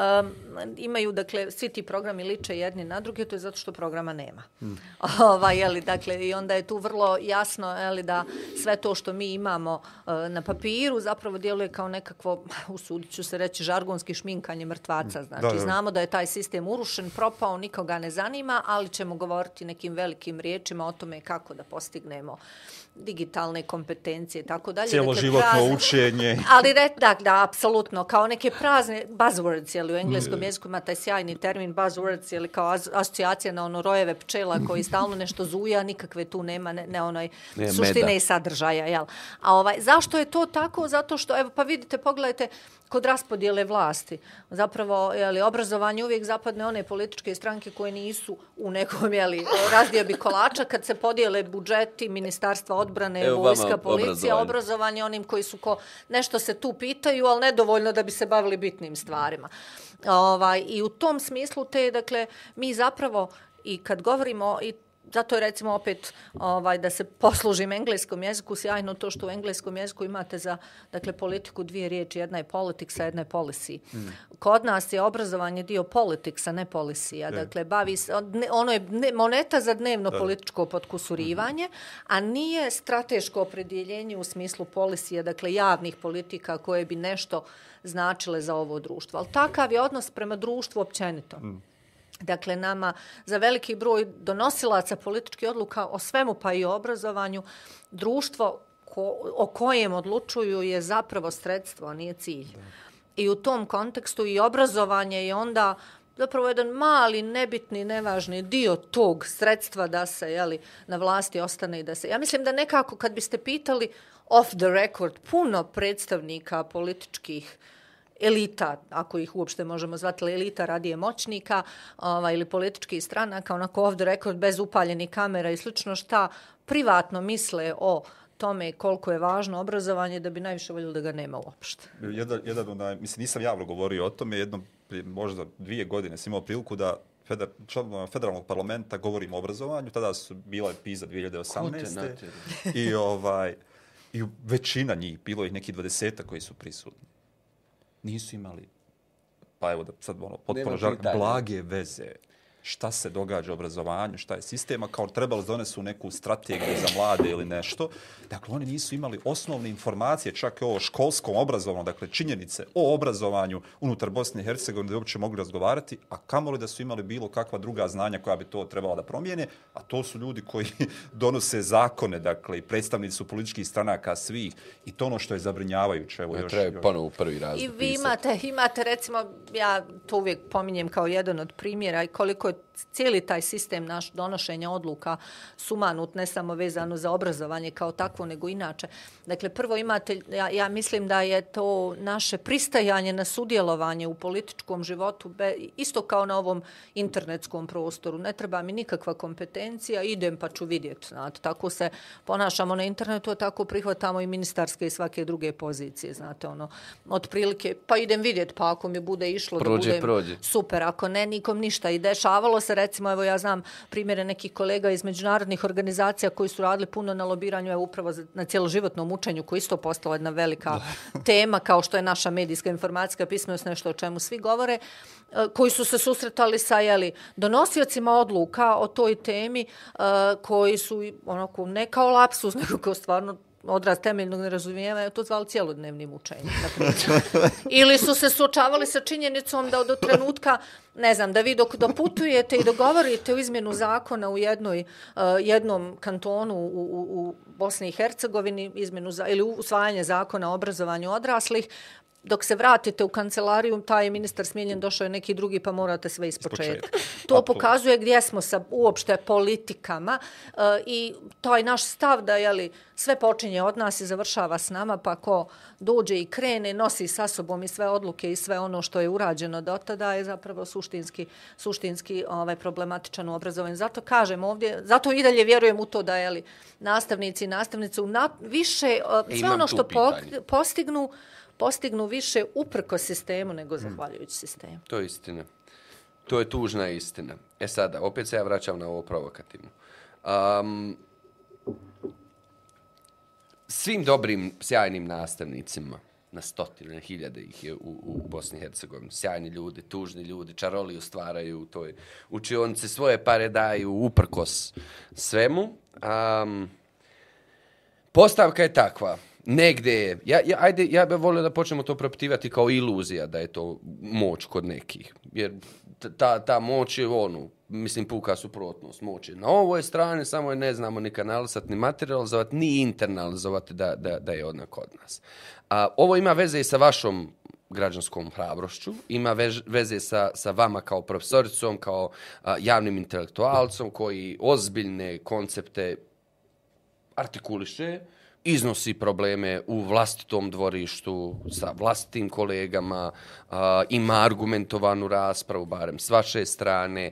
imaju, dakle, svi ti programi liče jedni na druge, to je zato što programa nema. Hmm. Ova, jeli, dakle, I onda je tu vrlo jasno jeli, da sve to što mi imamo uh, na papiru zapravo djeluje kao nekakvo, usudit ću se reći, žargonski šminkanje mrtvaca. Znači, da, da. znamo da je taj sistem urušen, propao, nikoga ne zanima, ali ćemo govoriti nekim velikim riječima riječima o tome kako da postignemo digitalne kompetencije tako dalje. Cijelo dakle, životno prazne, učenje. Ali re, da, da, apsolutno, kao neke prazne buzzwords, jeli, u engleskom jeziku ima taj sjajni termin buzzwords, jeli, kao asocijacija na ono rojeve pčela koji stalno nešto zuja, nikakve tu nema, ne, ne onoj ne, suštine meda. i sadržaja, jel? A ovaj, zašto je to tako? Zato što, evo, pa vidite, pogledajte, kod raspodijele vlasti. Zapravo, jeli, obrazovanje uvijek zapadne one političke stranke koje nisu u nekom, jeli, razdiobi kolača, kad se podijele budžeti, ministarstva odbrane, Evo vojska, policija, obrazovanje. obrazovanje onim koji su ko nešto se tu pitaju, ali nedovoljno da bi se bavili bitnim stvarima. Ovaj, I u tom smislu te, dakle, mi zapravo i kad govorimo, i zato je recimo opet ovaj da se poslužim engleskom jeziku sjajno to što u engleskom jeziku imate za dakle politiku dvije riječi jedna je politics a jedna je policy. Mm. Kod nas je obrazovanje dio politicsa ne policy. Dakle bavi se ono je moneta za dnevno da. političko podkusurivanje, mm -hmm. a nije strateško opredjeljenje u smislu policy dakle javnih politika koje bi nešto značile za ovo društvo. Al takav je odnos prema društvu općenito. Mm. Dakle, nama za veliki broj donosilaca političkih odluka o svemu pa i o obrazovanju, društvo ko, o kojem odlučuju je zapravo sredstvo, a nije cilj. I u tom kontekstu i obrazovanje je onda zapravo jedan mali, nebitni, nevažni dio tog sredstva da se jeli, na vlasti ostane i da se... Ja mislim da nekako kad biste pitali off the record puno predstavnika političkih uh, elita, ako ih uopšte možemo zvati, elita radije moćnika ovaj, ili politički stranaka, onako ovdje rekord bez upaljenih kamera i slično šta privatno misle o tome koliko je važno obrazovanje da bi najviše voljeli da ga nema uopšte. Jedan, jedan onaj, mislim, nisam javno govorio o tome, jednom, prije možda dvije godine sam imao priliku da feder, federalnog parlamenta govorimo o obrazovanju, tada su bila PISA 2018. I, ovaj, I većina njih, bilo ih neki dvadeseta koji su prisutni nisu imali, pa evo da sad ono, potpuno žal, blage veze šta se događa u obrazovanju, šta je sistema, kao trebalo da donesu neku strategiju za mlade ili nešto. Dakle, oni nisu imali osnovne informacije, čak i o školskom obrazovanju, dakle, činjenice o obrazovanju unutar Bosne i Hercegovine da bi uopće mogli razgovarati, a kamoli da su imali bilo kakva druga znanja koja bi to trebala da promijene, a to su ljudi koji donose zakone, dakle, i predstavnici su političkih stranaka svih, i to ono što je zabrinjavajuće. Evo, Ne još, treba još. ponovo u prvi razred I vi imate, imate recimo, ja to uvijek pominjem kao jedan od primjera i koliko je look cijeli taj sistem naš donošenja odluka sumanut, ne samo vezano za obrazovanje kao takvo, nego inače. Dakle, prvo imate, ja, ja mislim da je to naše pristajanje na sudjelovanje u političkom životu, be, isto kao na ovom internetskom prostoru. Ne treba mi nikakva kompetencija, idem pa ću vidjeti. Znate, tako se ponašamo na internetu, a tako prihvatamo i ministarske i svake druge pozicije. Znate, ono, otprilike, pa idem vidjeti, pa ako mi bude išlo Prođe, da budem prođe. super, ako ne, nikom ništa. I dešavalo se, recimo, evo ja znam primjere nekih kolega iz međunarodnih organizacija koji su radili puno na lobiranju, evo upravo za, na cijeloživotnom učenju, koji isto postala jedna velika tema, kao što je naša medijska informacijska pismenost, nešto o čemu svi govore, e, koji su se susretali sa jeli, donosiocima odluka o toj temi, e, koji su onako ne kao lapsus, nego kao stvarno odraz temeljnog nerazumijevanja, to zvali cijelodnevnim učenjem. Ili su se suočavali sa činjenicom da od trenutka, ne znam, da vi dok doputujete i dogovorite o izmjenu zakona u jednoj, uh, jednom kantonu u, u, u Bosni i Hercegovini, izmjenu za, ili usvajanje zakona o obrazovanju odraslih, dok se vratite u kancelariju, taj je ministar smijenjen, došao je neki drugi, pa morate sve ispočetka. početka. To pokazuje gdje smo sa uopšte politikama uh, i taj naš stav da jeli, sve počinje od nas i završava s nama, pa ko dođe i krene, nosi sa sobom i sve odluke i sve ono što je urađeno do tada je zapravo suštinski, suštinski ovaj, problematičan u obrazovanju. Zato kažem ovdje, zato i dalje vjerujem u to da jeli, nastavnici i nastavnice na, više, uh, sve ono što po, postignu, postignu više uprko sistemu nego zahvaljujući sistemu. To je istina. To je tužna istina. E sada, opet se ja vraćam na ovo provokativno. Um, svim dobrim, sjajnim nastavnicima, na stotine, hiljade ih je u, u Bosni i Hercegovini, sjajni ljudi, tužni ljudi, čaroliju stvaraju u toj učionici, svoje pare daju uprkos svemu. Um, Postavka je takva. Negde je, ja, ja, ajde, ja bih volio da počnemo to propitivati kao iluzija da je to moć kod nekih. Jer ta, ta moć je ono, mislim, puka suprotnost. moći. na ovoj strani, samo je ne znamo ni kanalisati, ni materializovati, ni internalizovati da, da, da je ona kod nas. A, ovo ima veze i sa vašom građanskom hrabrošću, ima vež, veze sa, sa vama kao profesoricom, kao a, javnim intelektualcom koji ozbiljne koncepte artikuliše, iznosi probleme u vlastitom dvorištu, sa vlastitim kolegama, a, ima argumentovanu raspravu, barem s vaše strane.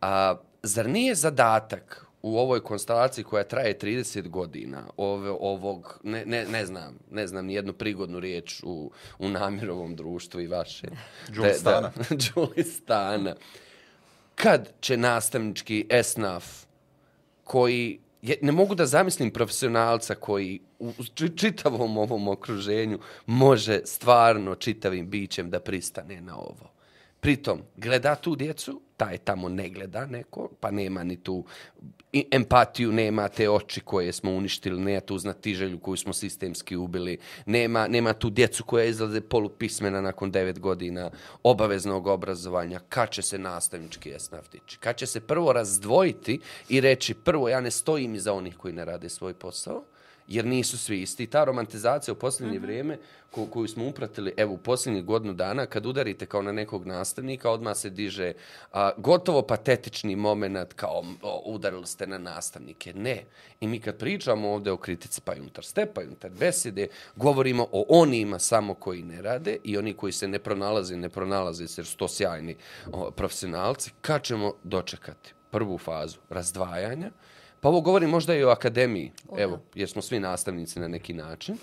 A, zar nije zadatak u ovoj konstelaciji koja traje 30 godina, ove, ovog, ne, ne, ne znam, ne znam ni jednu prigodnu riječ u, u namirovom društvu i vaše. Đulistana. Kad će nastavnički esnaf koji je, ne mogu da zamislim profesionalca koji u čitavom ovom okruženju može stvarno čitavim bićem da pristane na ovo. Pritom, gleda tu djecu, taj tamo ne gleda neko, pa nema ni tu i empatiju, nema te oči koje smo uništili, nema tu znatiželju koju smo sistemski ubili, nema, nema tu djecu koja izlaze polupismena nakon devet godina obaveznog obrazovanja, kad će se nastavnički esnaf dići? Kad će se prvo razdvojiti i reći, prvo, ja ne stojim iza onih koji ne rade svoj posao, jer nisu svi isti. Ta romantizacija u posljednje mm -hmm. vrijeme ko, koju smo upratili, evo, u posljednjih godinu dana, kad udarite kao na nekog nastavnika, odmah se diže a, gotovo patetični moment kao o, udarili ste na nastavnike. Ne. I mi kad pričamo ovdje o kritici pa unutar stepa i unutar besede, govorimo o onima samo koji ne rade i oni koji se ne pronalaze, ne pronalaze jer su to sjajni o, profesionalci. Kad ćemo dočekati prvu fazu razdvajanja, Pa ovo govorim možda i o akademiji, evo, jer smo svi nastavnici na neki način,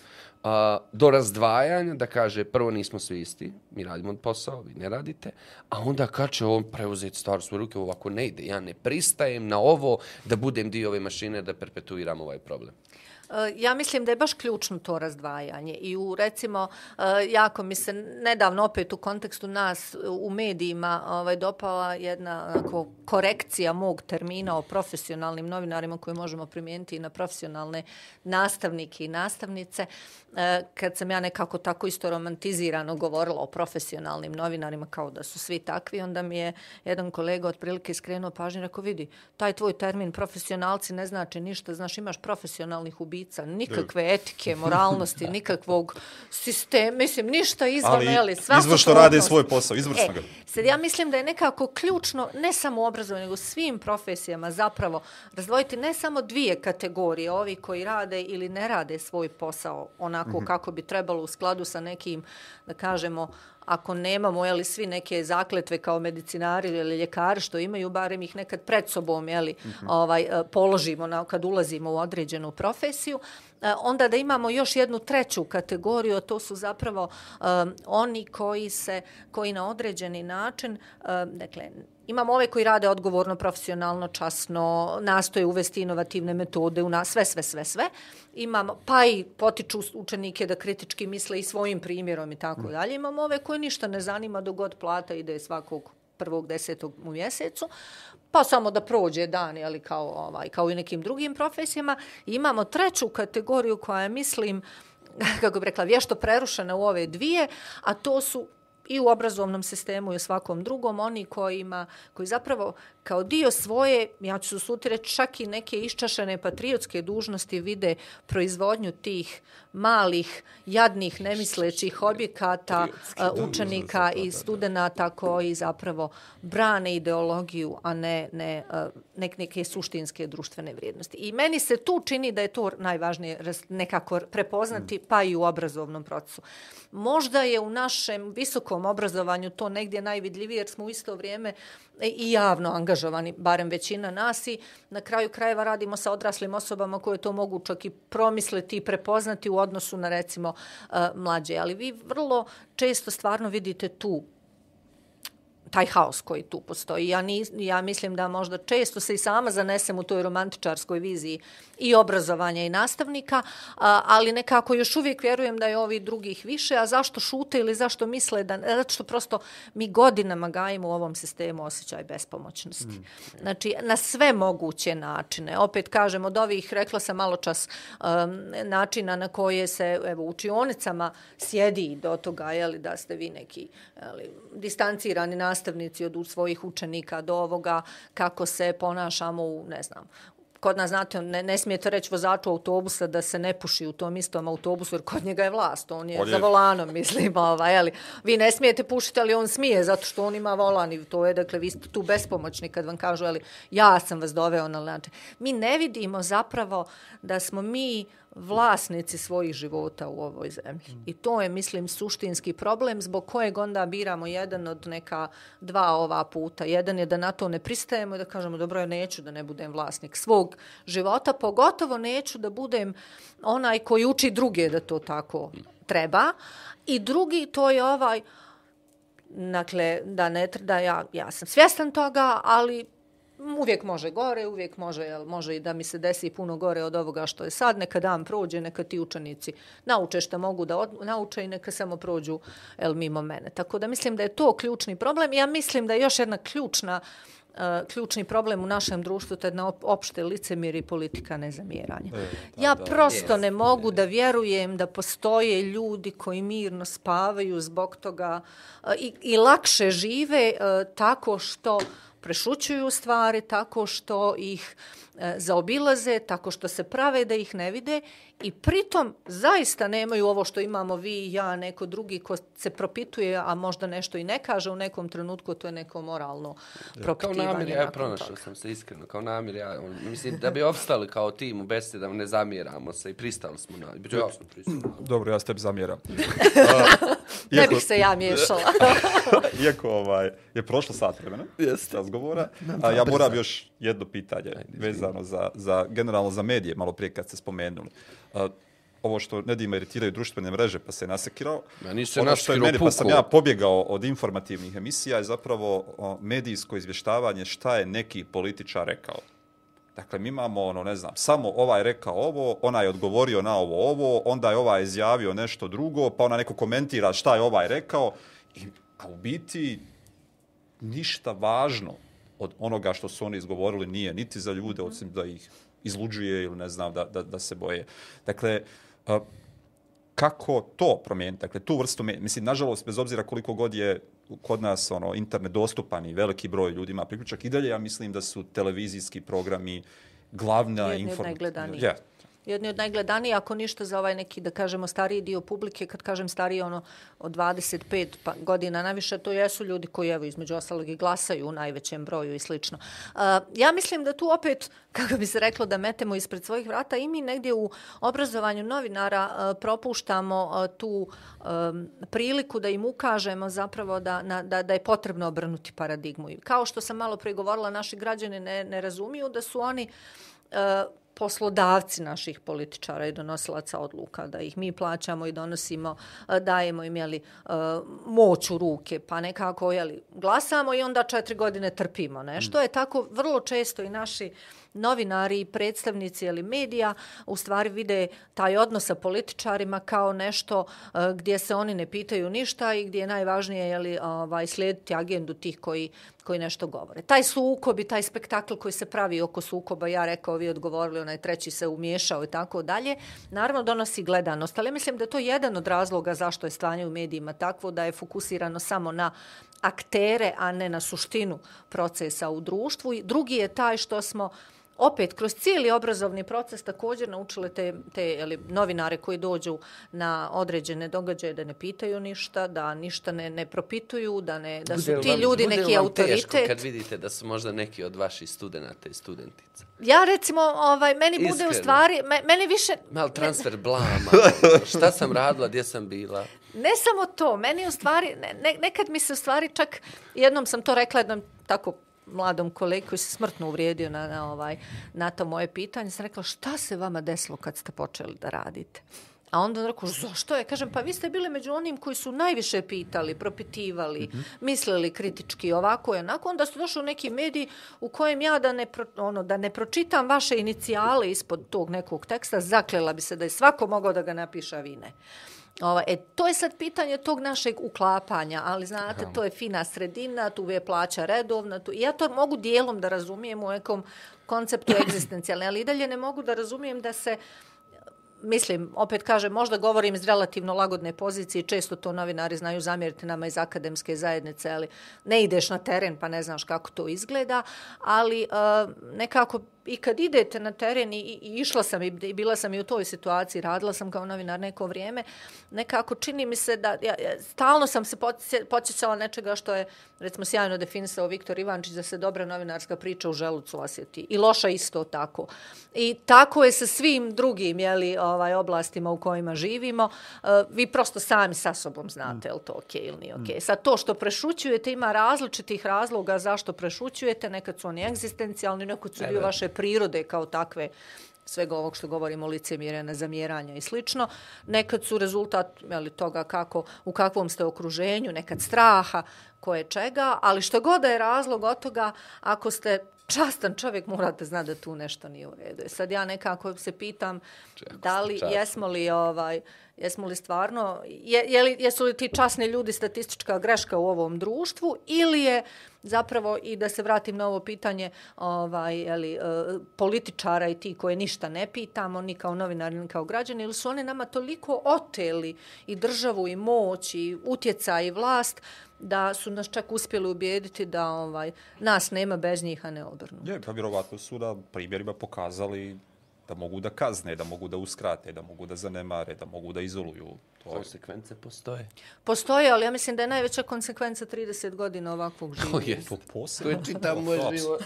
a, do razdvajanja da kaže prvo nismo svi isti, mi radimo posao, vi ne radite, a onda kad će on preuzeti stvar svoje ruke, ovako ne ide, ja ne pristajem na ovo da budem dio ove mašine da perpetuiram ovaj problem. E, Ja mislim da je baš ključno to razdvajanje i u recimo eh, jako mi se nedavno opet u kontekstu nas u medijima ovaj dopala jedna onako korekcija mog termina o profesionalnim novinarima koje možemo primijeniti i na profesionalne nastavnike i nastavnice. Eh, kad sam ja nekako tako isto romantizirano govorila o profesionalnim novinarima kao da su svi takvi, onda mi je jedan kolega otprilike skrenuo pažnju i rekao, vidi, taj tvoj termin profesionalci ne znači ništa, znaš, imaš profesionalnih ubica, nikakve etike, moralnosti, nikakvog sistema, mislim, ništa izvan, Ali sva izvršno rade svoj posao, izvrsno E, ga. sad ja mislim da je nekako ključno, ne samo u obrazovanju, nego svim profesijama zapravo razdvojiti ne samo dvije kategorije, ovi koji rade ili ne rade svoj posao onako Mhm. kako bi trebalo u skladu sa nekim, da kažemo, ako nemamo jeli, svi neke zakletve kao medicinari ili ljekari što imaju, barem ih nekad pred sobom jeli, Mhm. ovaj, e, položimo na, kad ulazimo u određenu profesiju, e, onda da imamo još jednu treću kategoriju, a to su zapravo um, oni koji se, koji na određeni način, um, dakle, Imamo ove koji rade odgovorno, profesionalno, časno, nastoje uvesti inovativne metode, u nas, sve, sve, sve, sve. Imamo, pa i potiču učenike da kritički misle i svojim primjerom i tako dalje. Imamo ove koje ništa ne zanima dok god plata ide svakog prvog desetog u mjesecu, pa samo da prođe dan, ali kao, ovaj, kao i nekim drugim profesijama. Imamo treću kategoriju koja je, mislim, kako bih rekla, vješto prerušena u ove dvije, a to su i u obrazovnom sistemu i u svakom drugom, oni kojima, koji zapravo kao dio svoje, ja ću se reći, čak i neke iščašene patriotske dužnosti vide proizvodnju tih malih, jadnih, nemislećih objekata, učenika i studenta koji zapravo brane ideologiju, a ne, ne nek, neke suštinske društvene vrijednosti. I meni se tu čini da je to najvažnije nekako prepoznati, pa i u obrazovnom procesu. Možda je u našem visokom obrazovanju to negdje najvidljivije, jer smo u isto vrijeme i javno angažovani, barem većina nas i na kraju krajeva radimo sa odraslim osobama koje to mogu čak i promisliti i prepoznati u odnosu na recimo eh, mlađe. Ali vi vrlo često stvarno vidite tu taj haos koji tu postoji. Ja, ni, ja mislim da možda često se i sama zanesem u toj romantičarskoj viziji i obrazovanja i nastavnika, a, ali nekako još uvijek vjerujem da je ovi drugih više, a zašto šute ili zašto misle da, zato što prosto mi godinama gajimo u ovom sistemu osjećaj bespomoćnosti. Mm. Znači, na sve moguće načine. Opet kažem, od ovih, rekla sam malo čas, um, načina na koje se evo, u učionicama sjedi do toga, jeli, da ste vi neki jeli, distancirani nastavnici od svojih učenika do ovoga kako se ponašamo u, ne znam, kod nas, znate, ne, ne smijete reći vozaču autobusa da se ne puši u tom istom autobusu, jer kod njega je vlast, on je, On je- za volanom, mislim, ovaj, ali vi ne smijete pušiti, ali on smije, zato što on ima volan i to je, dakle, vi ste tu bespomoćni kad vam kažu, ali ja sam vas doveo na način. Mi ne vidimo zapravo da smo mi vlasnici svojih života u ovoj zemlji. I to je, mislim, suštinski problem zbog kojeg onda biramo jedan od neka dva ova puta. Jedan je da na to ne pristajemo i da kažemo dobro, ja neću da ne budem vlasnik svog života, pogotovo neću da budem onaj koji uči druge da to tako treba. I drugi, to je ovaj, dakle, da ne, tr- da ja, ja sam svjestan toga, ali uvijek može gore, uvijek može, jel, može i da mi se desi puno gore od ovoga što je sad, neka dan prođe, neka ti učenici nauče što mogu da od, nauče i neka samo prođu jel, mimo mene. Tako da mislim da je to ključni problem. Ja mislim da je još jedna ključna uh, ključni problem u našem društvu, to je jedna op- opšte licemir i politika nezamjeranja. ja prosto ne mogu da vjerujem da postoje ljudi koji mirno spavaju zbog toga uh, i, i lakše žive uh, tako što prešućuju stvari tako što ih e, zaobilaze, tako što se prave da ih ne vide i pritom zaista nemaju ovo što imamo vi i ja, neko drugi ko se propituje, a možda nešto i ne kaže u nekom trenutku, to je neko moralno Kao propitivanje. namjer, ja nakon pronašao sam se iskreno, kao namjer, ja, on, mislim, da bi opstali kao tim u besedama, ne zamjeramo se i pristali smo na... Ja pristao. Dobro, ja s tebi zamjeram. Ne bih se ja miješala. Iako ovaj, je prošlo sat vremena Jeste. razgovora, a ja moram još jedno pitanje vezano za, za, generalno za medije, malo prije kad ste spomenuli. A, ovo što Nedima iritiraju društvene mreže pa se nasekirao. Ma nisi se ono što je nasekirao, meni, pa sam ja pobjegao od informativnih emisija je zapravo o, medijsko izvještavanje šta je neki političar rekao. Dakle, mi imamo, ono, ne znam, samo ovaj rekao ovo, onaj je odgovorio na ovo ovo, onda je ovaj izjavio nešto drugo, pa ona neko komentira šta je ovaj rekao. I, a u biti, ništa važno od onoga što su oni izgovorili nije niti za ljude, osim da ih izluđuje ili ne znam, da, da, da se boje. Dakle, kako to promijeniti? Dakle, tu vrstu, mislim, nažalost, bez obzira koliko god je kod nas ono internet dostupan i veliki broj ljudima priključak i dalje, ja mislim da su televizijski programi glavna informacija. Ja, jedni od najgledanijih, ako ništa za ovaj neki, da kažemo, stariji dio publike, kad kažem stariji, ono, od 25 pa, godina najviše, to jesu ljudi koji, evo, između ostalog i glasaju u najvećem broju i slično. Uh, ja mislim da tu opet, kako bi se reklo, da metemo ispred svojih vrata i mi negdje u obrazovanju novinara uh, propuštamo uh, tu um, priliku da im ukažemo zapravo da, na, da, da je potrebno obrnuti paradigmu. Kao što sam malo pregovorila, naši građani ne, ne razumiju da su oni uh, poslodavci naših političara i donosilaca odluka, da ih mi plaćamo i donosimo, e, dajemo im jeli, e, moć u ruke, pa nekako jeli, glasamo i onda četiri godine trpimo. Ne? Što je tako vrlo često i naši novinari i predstavnici ili medija u stvari vide taj odnos sa političarima kao nešto uh, gdje se oni ne pitaju ništa i gdje je najvažnije je li ovaj slijediti agendu tih koji koji nešto govore. Taj sukob i taj spektakl koji se pravi oko sukoba, ja rekao, vi odgovorili, onaj treći se umiješao i tako dalje, naravno donosi gledanost, ali mislim da je to jedan od razloga zašto je stanje u medijima takvo da je fokusirano samo na aktere, a ne na suštinu procesa u društvu. I drugi je taj što smo uh, opet kroz cijeli obrazovni proces također naučili te, te ili, novinare koji dođu na određene događaje da ne pitaju ništa, da ništa ne, ne propituju, da, ne, da su Bude ti ljudi bude neki autoritet. teško kad vidite da su možda neki od vaših studenta i studentica. Ja recimo, ovaj, meni bude Iskreno. u stvari, me, meni više, Mal transfer blama. Šta sam radila, gdje sam bila? ne samo to, meni u stvari, ne, nekad mi se u stvari čak, jednom sam to rekla jednom tako mladom kolegi koji se smrtno uvrijedio na, na, ovaj, na to moje pitanje, sam rekla šta se vama desilo kad ste počeli da radite? A onda on rekao, zašto je? Kažem, pa vi ste bili među onim koji su najviše pitali, propitivali, mm -hmm. mislili kritički ovako i onako. Onda ste došli u neki mediji u kojem ja da ne, pro, ono, da ne pročitam vaše inicijale ispod tog nekog teksta, zaklela bi se da je svako mogao da ga napiše, a vi ne. Ova, e, to je sad pitanje tog našeg uklapanja, ali znate, to je fina sredina, tu je plaća redovna, tu, ja to mogu dijelom da razumijem u nekom konceptu egzistencijalne, ali i dalje ne mogu da razumijem da se mislim, opet kažem, možda govorim iz relativno lagodne pozicije, često to novinari znaju zamjeriti nama iz akademske zajednice, ali ne ideš na teren pa ne znaš kako to izgleda, ali uh, nekako i kad idete na teren i, i išla sam i, i bila sam i u toj situaciji, radila sam kao novinar neko vrijeme, nekako čini mi se da, ja, ja, stalno sam se podsjećala nečega što je, recimo, sjajno definisao Viktor Ivančić da se dobra novinarska priča u želucu osjeti. I loša isto tako. I tako je sa svim drugim jeli, ovaj, oblastima u kojima živimo. Uh, vi prosto sami sa sobom znate je li to okej okay ili nije okej. Okay. Sad to što prešućujete ima različitih razloga zašto prešućujete. Nekad su oni egzistencijalni, nekad su dio vaše prirode kao takve svega ovog što govorimo licemjerena, zamjeranja i slično. Nekad su rezultat jeli, toga kako, u kakvom ste okruženju, nekad straha, koje čega, ali što god da je razlog od toga, ako ste častan čovjek, morate znati da tu nešto nije u redu. E Sad ja nekako se pitam da li, jesmo li, ovaj, jesmo li stvarno, je, je li, jesu li ti časni ljudi statistička greška u ovom društvu ili je zapravo i da se vratim na ovo pitanje ovaj, jeli, e, političara i ti koje ništa ne pitamo, ni kao novinari, ni kao građani, ili su oni nama toliko oteli i državu i moć i utjecaj i vlast, da su nas čak uspjeli ubijediti da ovaj nas nema bez njih, a ne obrnuto. Je, pa vjerovatno su da primjerima pokazali da mogu da kazne, da mogu da uskrate, da mogu da zanemare, da mogu da izoluju. To je Konsekvence postoje. Postoje, ali ja mislim da je najveća konsekvenca 30 godina ovakvog To života. je, to to posebno. je čitav moj To- život.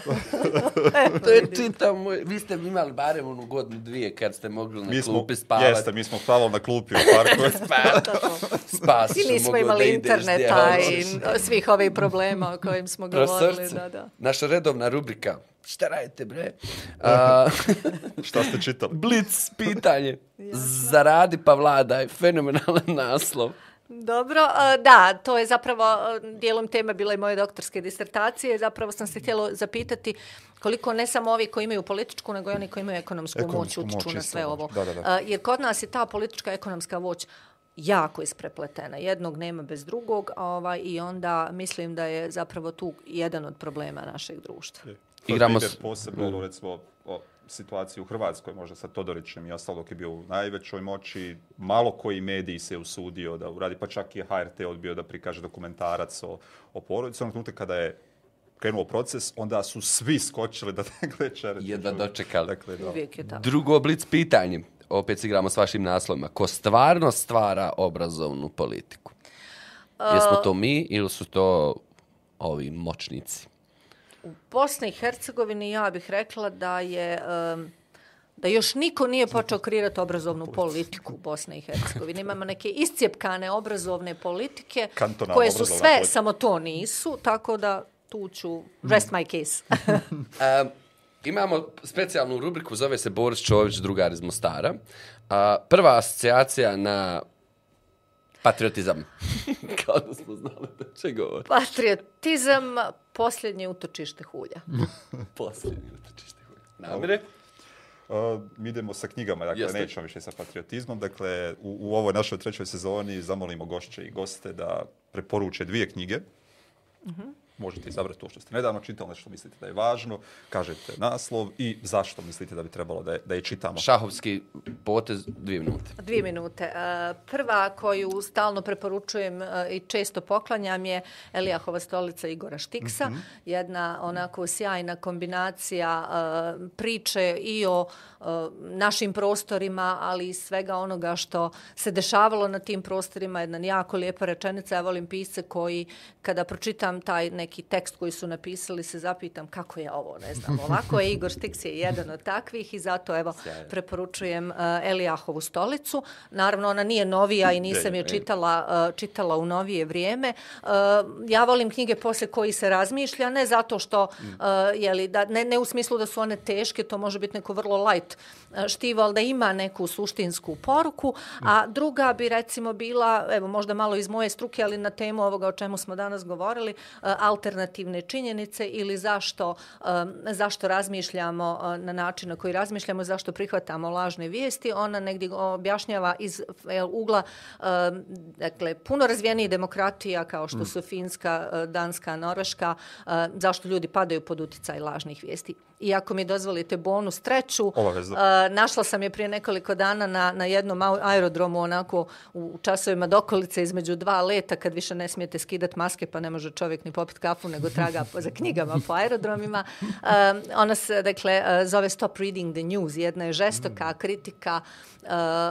To je čitav moj... Vi ste imali barem onu godinu, dvije, kad ste mogli na Mi smo, klupi spavati. jeste, mi smo spavali na klupi u parku. Spas, I nismo imali interneta i svih ovih problema o kojim smo govorili. Da, da. naša redovna rubrika. Šta radite, bre? A, Šta ste čitali? Blitz pitanje. Zaradi pa vladaj. Fenomenalan naslov. Dobro, da, to je zapravo dijelom tema bila i moje doktorske disertacije. Zapravo sam se htjela zapitati koliko ne samo ovi koji imaju političku, nego i oni koji imaju ekonomsku, Ekonomsku moć utiču moć, na sve moć. ovo. Da, da, da. Jer kod nas je ta politička ekonomska moć jako isprepletena. Jednog nema bez drugog ovaj, i onda mislim da je zapravo tu jedan od problema našeg društva. Igramo s- posebno, ono, recimo, o situaciji u Hrvatskoj, možda sa Todorićem i ostalo dok je bio u najvećoj moći, malo koji mediji se usudio da uradi, pa čak i HRT odbio da prikaže dokumentarac o, o porodici. Onog trenutka kada je krenuo proces, onda su svi skočili da ne gleče. Jedva dočekali. Dakle, da. Uvijek je tako. Drugo blic pitanje. Opet se igramo s vašim naslovima. Ko stvarno stvara obrazovnu politiku? Jesmo to mi ili su to ovi moćnici? U Bosni i Hercegovini ja bih rekla da je da još niko nije počeo kreirati obrazovnu politiku u Bosni i Hercegovini. Imamo neke iscijepkane obrazovne politike koje su sve, politika. samo to nisu, tako da tu ću rest my case. Um, imamo specijalnu rubriku, zove se Boris Čović, drugar iz Mostara. A, prva asocijacija na patriotizam. Kao da smo znali da će govoriti. Patriotizam, posljednje utočište hulja. Posljednji utočište. Namire? Uh, mi idemo sa knjigama, dakle Jeste. nećemo više sa patriotizmom. Dakle, u, u ovoj našoj trećoj sezoni zamolimo gošće i goste da preporuče dvije knjige. Možete izabrati to što ste nedavno čitali, nešto mislite da je važno, kažete naslov i zašto mislite da bi trebalo da je, da je čitamo. Šahovski potez, dvije minute. Dvije minute. E, Prva koju stalno preporučujem e, i često poklanjam je Elijahova stolica Igora Štiksa. Jedna onako sjajna kombinacija e, priče i o našim prostorima, ali i svega onoga što se dešavalo na tim prostorima. Jedna jako lijepa rečenica. Ja volim pisce koji, kada pročitam taj neki tekst koji su napisali, se zapitam kako je ovo, ne znam. Ovako je Igor Štiks je jedan od takvih i zato evo preporučujem uh, Elijahovu stolicu. Naravno, ona nije novija i nisam je čitala, uh, čitala u novije vrijeme. Uh, ja volim knjige posle koji se razmišlja, ne zato što, uh, jeli, da, ne, ne u smislu da su one teške, to može biti neko vrlo light štivo, ali da ima neku suštinsku poruku, a druga bi recimo bila, evo možda malo iz moje struke, ali na temu ovoga o čemu smo danas govorili, uh, alternativne činjenice ili zašto, zašto razmišljamo uh, na način na koji razmišljamo, zašto prihvatamo lažne vijesti. Ona negdje objašnjava iz ugla dakle, puno razvijenijih demokratija kao što su Finska, uh, Danska, Norveška, uh, zašto ljudi padaju pod uticaj lažnih vijesti. I ako mi dozvolite bonus treću, Obavezno. uh, našla sam je prije nekoliko dana na, na jednom aerodromu onako u časovima dokolice između dva leta kad više ne smijete skidati maske pa ne može čovjek ni popit kafu nego traga po, za knjigama po aerodromima. Um, ona se dakle zove Stop Reading the News. Jedna je žestoka kritika uh,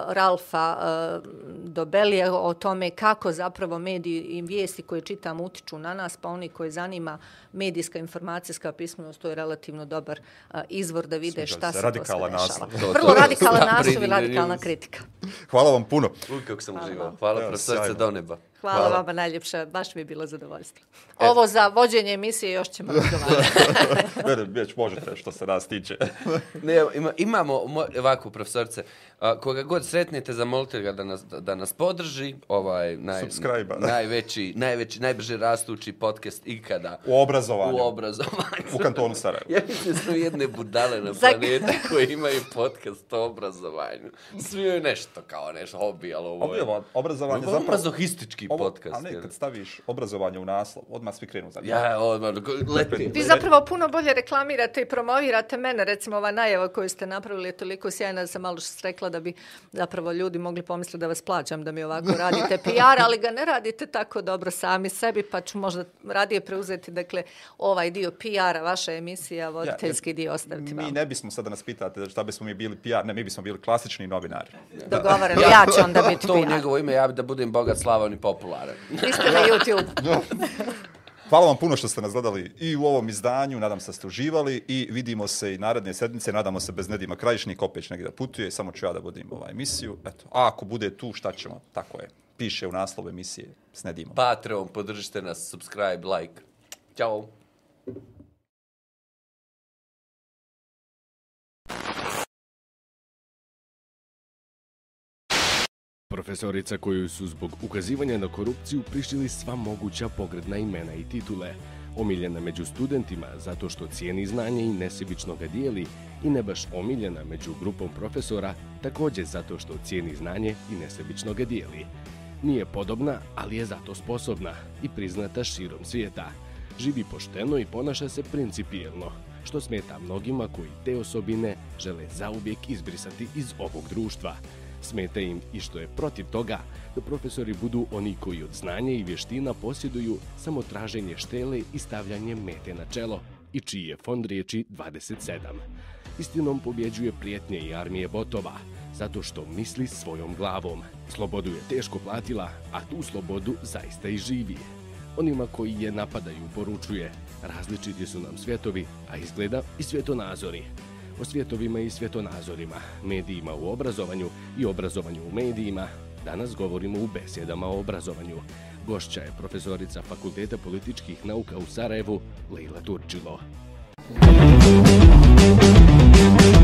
Ralfa uh, Dobelija o tome kako zapravo mediji i vijesti koje čitamo utiču na nas, pa oni koji zanima medijska informacijska pismenost, to je relativno dobar uh, izvor da vide Sviđa šta se, radikalan to naslov. To- Vrlo Stop naslov i radikalna kritika. Hvala vam puno. Uj, kako sam uživao. Hvala, Evo, profesorice sjajno. Hvala, Hvala vama najljepše, baš mi je bilo zadovoljstvo. Ovo za vođenje emisije još ćemo razgovarati. Vede, već možete što se nas tiče. Ne, ima, imamo mo- ovako, profesorice, a, koga god sretnete, zamolite ga da nas, da nas podrži, ovaj naj, Subscribe-a. najveći, najveći, najbrže rastući podcast ikada U obrazovanju. u obrazovanju. U kantonu Sarajevo. Ja mislim smo jedne budale na planeti koji imaju podcast o obrazovanju. Svi imaju nešto kao nešto, hobi, ali ovo je... obrazovanje zapravo... mazohistički Ovo, podcast. a ne, kad staviš obrazovanje u naslov, odmah svi krenu za njim. Ja, odmah, leti. Vi zapravo puno bolje reklamirate i promovirate mene. Recimo, ova najava koju ste napravili je toliko sjajna da sam malo što rekla da bi zapravo ljudi mogli pomisliti da vas plaćam da mi ovako radite PR, ali ga ne radite tako dobro sami sebi, pa ću možda radije preuzeti dakle, ovaj dio PR-a, vaša emisija, voditeljski dio ostaviti Mi vam. ne bismo sada nas pitate šta bismo mi bili PR, ne, mi bismo bili klasični novinari. Dogovoreno, ja ću onda to- biti To u PR. njegovo ime, ja bi da budem bogat, slavan i popularan. Vi ste na YouTube. Hvala vam puno što ste nas gledali i u ovom izdanju, nadam se da ste uživali i vidimo se i naredne sedmice, nadamo se bez Nedima Krajišnik opet će negdje da putuje, samo ću ja da vodim ovaj emisiju. Eto, a ako bude tu, šta ćemo? Tako je. Piše u naslovu emisije s Nedimom. Patreon, podržite nas, subscribe, like. Ćao. Profesorica koju su zbog ukazivanja na korupciju prišili sva moguća pogredna imena i titule. Omiljena među studentima zato što cijeni znanje i nesebično ga dijeli i ne baš omiljena među grupom profesora također zato što cijeni znanje i nesebično ga dijeli. Nije podobna, ali je zato sposobna i priznata širom svijeta. Živi pošteno i ponaša se principijelno, što smeta mnogima koji te osobine žele zauvijek izbrisati iz ovog društva. Smeta im i što je protiv toga da profesori budu oni koji od znanja i vještina posjeduju samo traženje štele i stavljanje mete na čelo i čiji je fond riječi 27. Istinom pobjeđuje prijetnje i armije botova, zato što misli svojom glavom. Slobodu je teško platila, a tu slobodu zaista i živi. Onima koji je napadaju poručuje, različiti su nam svjetovi, a izgleda i svjetonazori o svjetovima i svjetonazorima, medijima u obrazovanju i obrazovanju u medijima. Danas govorimo u besjedama o obrazovanju. Gošća je profesorica Fakulteta političkih nauka u Sarajevu, Leila Turčilo. Muzika.